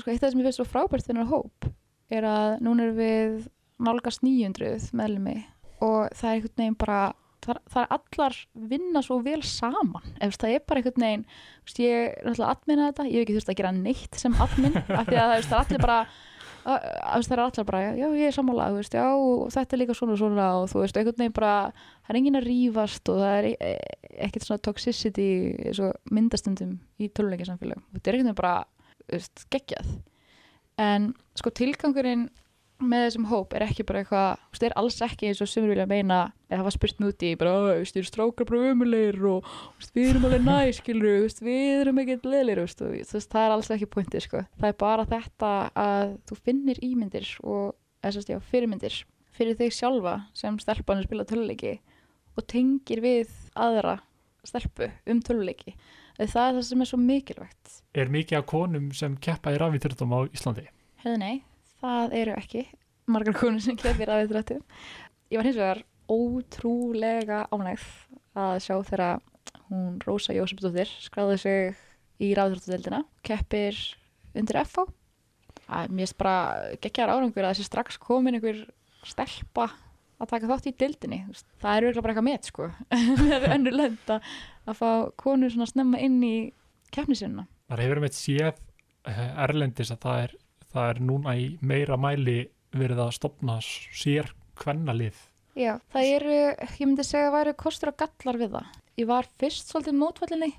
sko eitt af það sem ég finnst svo frábært þennar hóp er að núna er við nálgast 900 meðlumi og það er einhvern veginn bara það, það er allar vinna svo vel saman. Ef það er bara einhvern veginn veist, ég er alltaf adminna þetta, ég hef ekki þurft að gera neitt sem admin, af því að það er allir bara það er allir bara, já ég er sammála veist, já og þetta er líka svona og svona og þú veist, einhvern veginn bara, það er enginn að rýfast og það er e, ekkert svona toxicity myndastundum í töluleika þetta er einhvern veginn bara geggjað. En sko tilgangurinn með þessum hóp er ekki bara eitthvað það er alls ekki eins og sem við vilja meina eða það var spurt núti, bara, þú veist, þið eru strákar bara umulegir og við erum alveg næ skilur, við erum ekkert leðlir það er alls ekki pointið, sko. Það er bara þetta að þú finnir ímyndir og, já, fyrirmyndir fyrir þig sjálfa sem stelpanir spila töluleiki og tengir við aðra stelpu um töluleiki það er það sem er svo mikilvægt. Er mikið af konum sem keppa í rafíþróttum á Íslandi? Hefði nei, það eru ekki margar konum sem keppa í rafíþróttum. Ég var hins vegar ótrúlega ánægð að sjá þegar hún Rósa Jósefsdóttir skráði sig í rafíþróttudeldina keppir undir FH Mér finnst bara geggjar árangur að þessi strax komin einhver stelpa að taka þátt í dildinni það er auðvitað bara eitthvað með sko. Með önnur lönd að fá konur svona snemma inn í keppnisinna Það hefur með séð eh, erlendis að það er, það er núna í meira mæli verið að stopna sér kvennalið. Já, það eru, ég myndi segja að það væri kostur og gallar við það. Ég var fyrst svolítið mótvallinni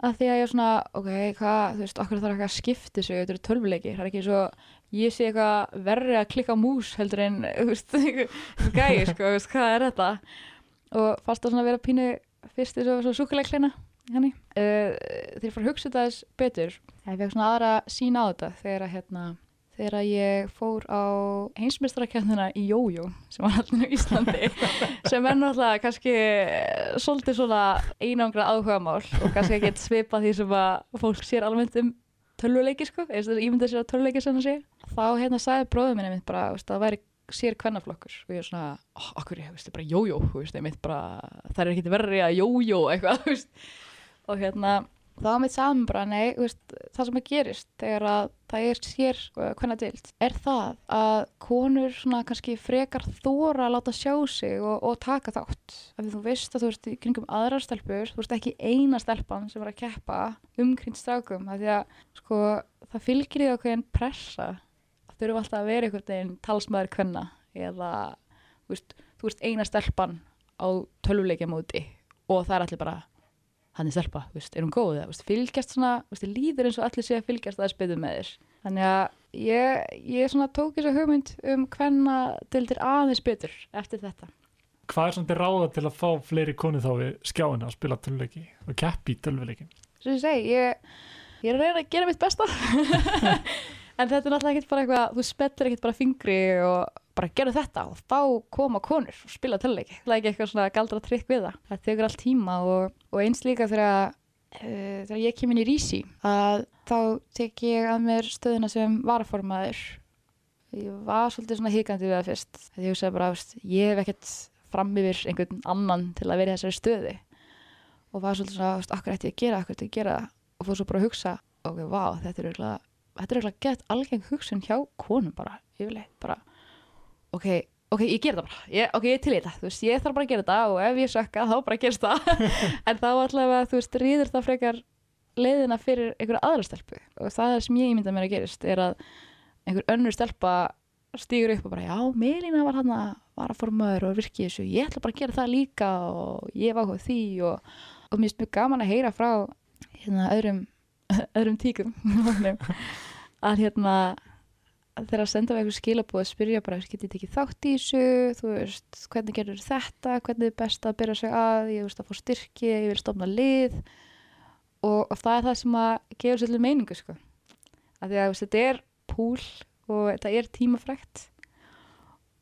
að því að ég er svona, ok, hvað, þú veist, okkur þarf ekki að skipta sig, eru tölvuleiki það er ekki svo, ég sé eitthvað verri að klikka mús heldur en gæi, sko, hvað er þetta? Og fannst það svona að vera pínu fyrst þessu svo súkuleikleina henni, uh, þegar ég fór að hugsa þetta þess betur, ég fekk svona aðra sína á þetta þegar að hérna þegar ég fór á heimsmyndstarakernina í Jójó sem var allir í Íslandi sem er náttúrulega kannski eh, svolítið svona einangra áhuga mál og kannski ekki svipa því sem að fólk sér almennt um tölvuleiki sko, eða þess að sér á tölvuleiki sem það sé. Þá hérna sagði bróðum minni mitt bara veist, að það væri sér kvennaflokkur. Og ég er svona, okkur ég veist, bara Jójó, það er ekki verið að Jójó eitthvað og hérna þá mitt saman bara, nei, veist, það sem að gerist þegar að það er sér hvernig uh, dild, er það að konur svona kannski frekar þóra að láta sjá sig og, og taka þátt, af því þú veist að þú veist í kringum aðrar stelpur, þú veist ekki eina stelpan sem er að keppa umkring strákum, af því að sko það fylgir því okkur einn pressa að þurfu alltaf að vera einhvern veginn talsmaður kvenna eða þú veist, þú veist eina stelpan á tölvuleikja móti og það er allir bara hann er stelpa, veist, er hún góð veist, fylgjast svona, veist, líður eins og allir sé að fylgjast aðeins betur með þér. Þannig að ég, ég svona tók þessa hugmynd um hvenna deildir aðeins betur eftir þetta. Hvað er svona til ráða til að fá fleiri konið þá við skjáina að spila tölvuleiki og keppi í tölvuleikin? svo ég segi, ég, ég er að reyna að gera mitt besta. En þetta er náttúrulega ekkert bara eitthvað þú spettir ekkert bara fingri og bara gera þetta og þá koma konur og spila töluleiki, það er ekki eitthvað svona galdra trikk við það, það tekur allt tíma og, og eins líka þegar uh, þegar ég kem inn í Rísi að þá tek ég að mér stöðuna sem varaformaður. Ég var svolítið svona hikandi við það fyrst. Þegar ég hugsaði bara, veist, ég hef ekkert fram yfir einhvern annan til að vera í þessari stöði og var svolítið svona, veist, akkur ætti ég að gera, akkur ætti ég að gera og fór svo bara að hugsa, ok, vá, þetta er eiginlega gett algeng hugsun hjá konum bara, yfirleitt, bara ok, ok, ég ger það bara. Ég, ok, ég til í þetta, þú veist, ég þarf bara að gera þetta og ef ég sökka, þá bara gerst það. En þá allavega, þú veist, rýður það frekar leiðina fyrir einhverja aðra stelpu. Og það er sem ég ímynda mér að gerist er að einhver önnur stelpa stýgur upp og bara, já, Melina var hann að var að formaður og virki þessu. Ég ætla bara að gera það líka og ég var á því. Og, og mér finnst mjög gaman að heyra frá hérna öðrum öðrum tíkum. Að hérna þegar að senda við eitthvað skilabúð að spyrja bara, getið þið ekki þátt í þessu? Þú veist, hvernig gerur þetta? Hvernig er best að byrja sig að? Ég veist að fá styrki, ég vil stofna lið. Og, og það er það sem að gefur svolítið meiningu sko. Að því að veist, þetta er púl og þetta er tímafrækt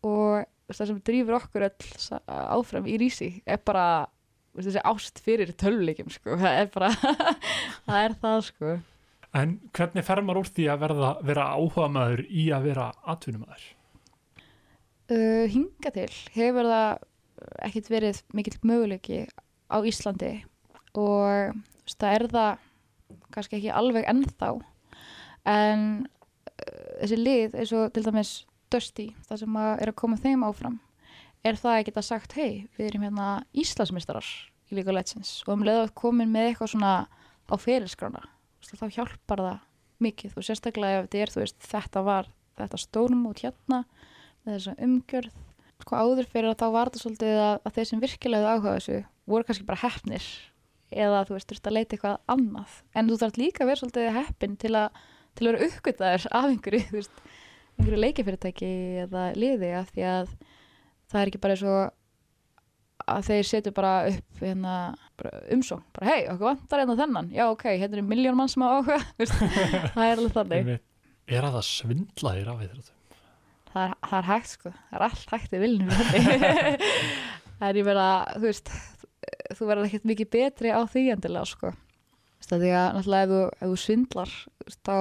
og veist, það sem drýfur okkur áfram í rísi er bara veist, þessi ást fyrir tölvuleikim sko, það er bara það er það sko En hvernig fer maður úr því að verða, vera áhuga maður í að vera atvinnumæður? uh, hinga til hefur það ekkert verið mikill möguleiki á Íslandi og veist, það er það kannski ekki alveg ennþá. En uh, þessi lið eins og til dæmis Dusty, það sem að er að koma þeim áfram. Er það að geta sagt hei, við erum hérna Íslandsmeistarar í League of Legends og um leiðu að komin með eitthvað svona á ferilskrána þá hjálpar það mikið. Og sérstaklega ef þetta er, veist, þetta var þetta stórum út hérna með þessa umgjörð. Sko áður fyrir að þá var þetta svolítið að, að þeir sem virkilega áhuga þessu voru kannski bara hefnir eða þú veist, þú veist að leita eitthvað annað. En þú þarf líka að vera svolítið heppin til að, til að vera uppgötaður af einhverju, þú veist, einhverju leikifyrirtæki eða liði af því að það er ekki bara eins og að þeir setju bara upp hérna, bara umsókn, bara hei, okkur vantar hérna þennan, já ok, hérna er miljón mann sem á áhuga, það er alveg þannig. Er að það svindla þér af því? það er, það er hægt sko, það er allt hægt í viljum það er ég verið að þú veist, þú verður ekkert mikið betri á því endilega sko. Því að náttúrulega ef þú, ef þú svindlar þá,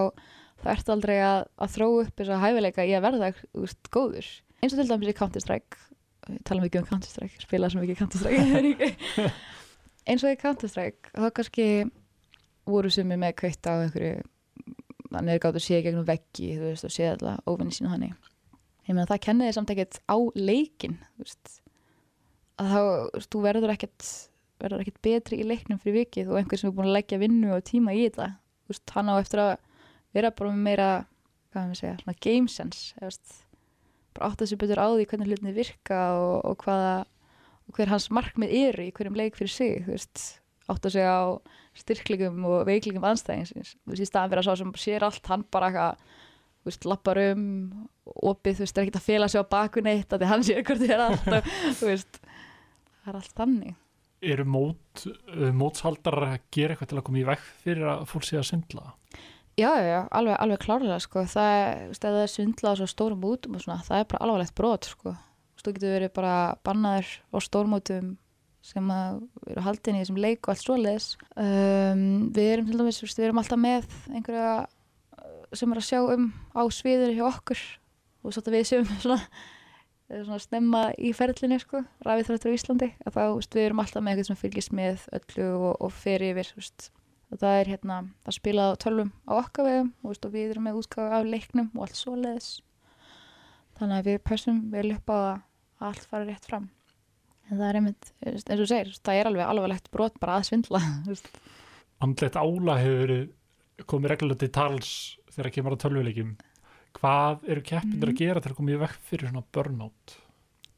þá ertu aldrei að, að þróa upp þess að hæfileika í að verða góður, eins og til dæmis í Counter-Strike. Við tala mikið um Counter-Strike spila sem mikið Counter-Strike eins og í Counter-Strike þá kannski voru sumi með kveitt á einhverju þannig er gátt að sé gegnum veggi þú veist og sé alltaf óvinni sínu hannig ég meina það kenniði samt ekkert á leikin þú veist. Að þá, veist, þú verður ekkert verður ekkert betri í leiknum fyrir vikið og einhver sem er búin að leggja vinnu og tíma í þetta. Þú veist, hann á eftir að vera bara meira, hvað er að segja, svona game sense, þú veist bara átta sig betur á því hvernig hlutinni virka og, og hvaða og hver hans markmið eru í hverjum leik fyrir sig þú veist, átta sig á styrklegum og veiklegum anstæðingsins þú veist, í staðan fyrir að sá sem sér allt hann bara eitthvað, þú veist, lappar um opið, þú veist, er ekkert að fela sig á bakun eitt að því hann sér hvort þið er allt þú veist, það er allt þannig Eru mót, mótshaldar að gera eitthvað til að koma í veg fyrir að fólk sé að svindla? Já, já, já, alveg, alveg klárlega sko. það er, það er svindlað svo stórum útum og svona, það er bara alvarlegt brot sko. þú getur verið bara bannaður á stórmótum sem eru haldin í þessum leik og allt svoleiðis um, við erum til dæmis, við erum alltaf með einhverja uh, sem er að sjá um á sviður hjá okkur og svo að við séum svona, eh, svona snemma í ferlinni sko, rafið þráttur á Íslandi að þá, við erum alltaf með eitthvað sem fylgist með öllu og, og fer yfir, þú veist og það er hérna að spila á tölvum á okkar vegum og, við erum með útgáðu af leiknum og allt svoleiðis þannig að við passum vel upp á að allt fara rétt fram en það er einmitt, eins og þú segir það er alveg alvarlegt brot bara að svindla. Andlegt ála hefur komið reglulega til tals þegar kemur á tölvuleikim. Hvað eru keppindur Mhm. að gera til að koma í veg fyrir svona burnout?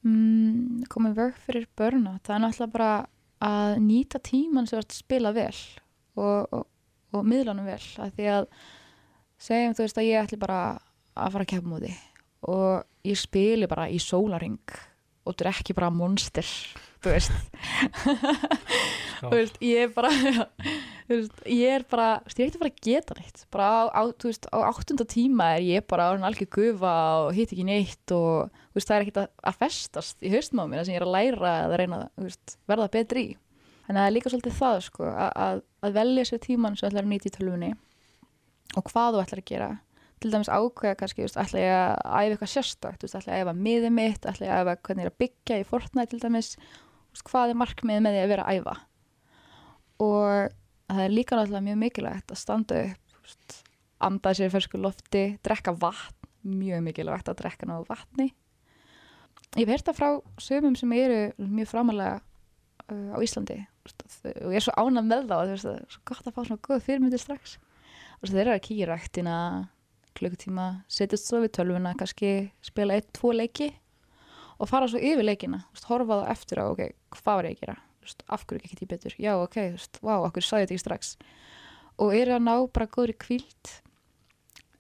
mm, komið vörg fyrir börna það er náttúrulega bara að nýta tíman sem að spila vel og, og, og miðlanum vel að því að segjum þú veist að ég ætli bara að fara að keppa múti og ég spili bara í sólaring og þú er ekki bara monster þú veist. Þú veist, ég er bara þú veist, ég er bara ég er ekki bara að geta neitt. Bara á, á, veist, á áttunda tíma er ég bara algjör gufa og hitt ekki neitt og veist, það er ekkert að, að festast í mér sem ég er að læra eða reyna veist, verða betri í þannig að það er líka svolítið það sko, að, að, velja sér tíman sem ætlar að nýta í tölvunni og hvað þú ætlar að gera. Til dæmis ákveða kannski, þú veist, ætla ég að æfa eitthvað sérstakt, þú veist, ætla ég að æfa miðið mitt ætla ég að æfa hvernig ég er að byggja í Fortnite til dæmis, þú veist, hvað er markmiðið með því að vera að æfa? Og það er líka náttúrulega mjög mikilvægt að standa upp, veist, anda sér fersku lofti, drekka vatn mjög mikilvægt að drekka náðu vatni. Ég hef heyrt það frá sömum sem eru mjög framalega á Íslandi. Og ég er svo ánað með þá það er svo gott að fá svona góð fyrirmyndir strax. Og þeir eru að kíkja í ræktina klukkutíma, setjast svo við tölvuna kannski spila eitt, tvo leiki og fara svo yfir leikina. Horfa það eftir á, ok, hvað var ég að gera? Þú veist, af hverju ekki ég betur, já, ok wow, sagði ég þetta ekki strax? Og eru að ná bara góðri kvíld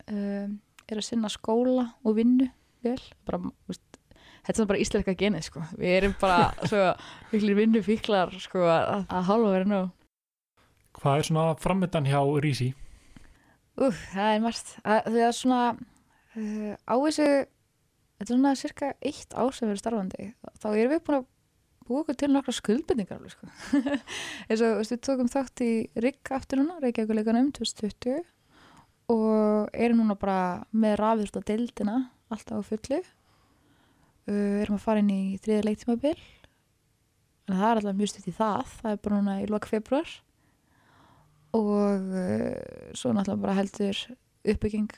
um, eru að sinna skóla og vinnu vel, bara, veist þetta er bara íslenska genið, sko við erum bara svo viklir vinnu fíklar, sko, að, að hálfa verið nú Hvað er svona framöndan hjá Rísi? Úf, það er margt. Það það er svona uh, á þessu, þetta er svona cirka eitt ár sem við erum starfandi. Þá erum við búin að búa okkur til nokkra skuldbendingar alveg, sko. Eins og við tókum þátt í RIG aftur núna, Reykjavíkuleikanum 2020 og erum núna bara með rafist á deildina alltaf á fullu. Uh, erum að fara inn í þriða leiktímabil. En það er alltaf mjög stutt í það. Það er bara núna í lok februar og uh, svo náttúrulega bara heldur uppbygging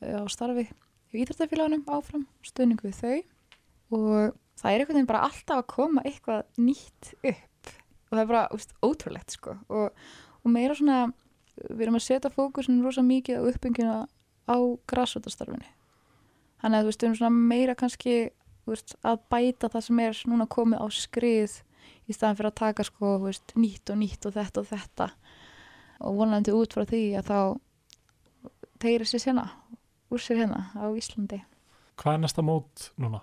á starfi í Íþróttafélagunum áfram, stöðning við þau. Og það er einhvern veginn bara alltaf að koma eitthvað nýtt upp. Og það er bara úst, ótrúlegt sko. Og, og meira svona, við erum að setja fókusin rosa mikið á uppbyggina á græsvöldastarfinu þannig að þú veist, við erum svona meira kannski veist, að bæta það sem er núna komið á skrið í staðan fyrir að taka sko veist, nýtt og nýtt og þetta og þetta. Og vonandi út frá því að þá tegir sér hérna úr sér hérna á Íslandi. Hvað er næsta mót núna?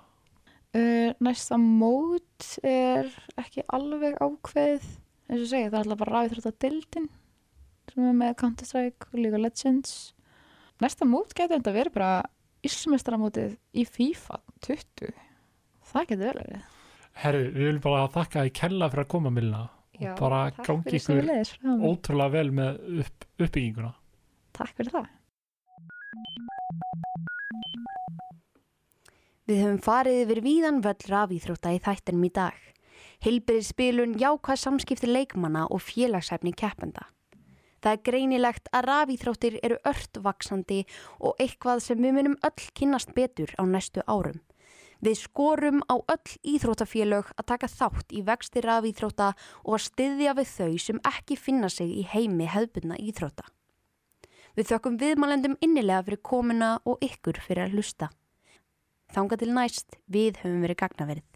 uh, næsta mót er ekki alveg ákveð eins og segja það er alltaf bara þrjótt að dildin sem er með Counter-Strike og League of Legends. Næsta mót getur þetta verið bara Ísmestaramótið í FIFA 20 það getur vel verið Herru, við viljum bara þakka í kella fyrir að koma Milna Já, og bara gangi ykkur ótrúlega vel með upp, uppbygginguna Takk fyrir það Við höfum farið yfir víðan völl rafíþrótta í þættinum í dag. Hilbyrið spilun jákvæð samskipti leikmanna og félagshæfni keppenda. Það er greinilegt að rafíþróttir eru ört vaksandi og eitthvað sem við munum öll kynnast betur á næstu árum. Við skorum á öll íþróttafélög að taka þátt í vextir af íþrótta og að styðja við þau sem ekki finna sig í heimi hefðbunna íþrótta. Við þökkum viðmælendum innilega fyrir komuna og ykkur fyrir að hlusta. Þanga til næst, við höfum verið gagnaverið.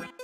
Bye.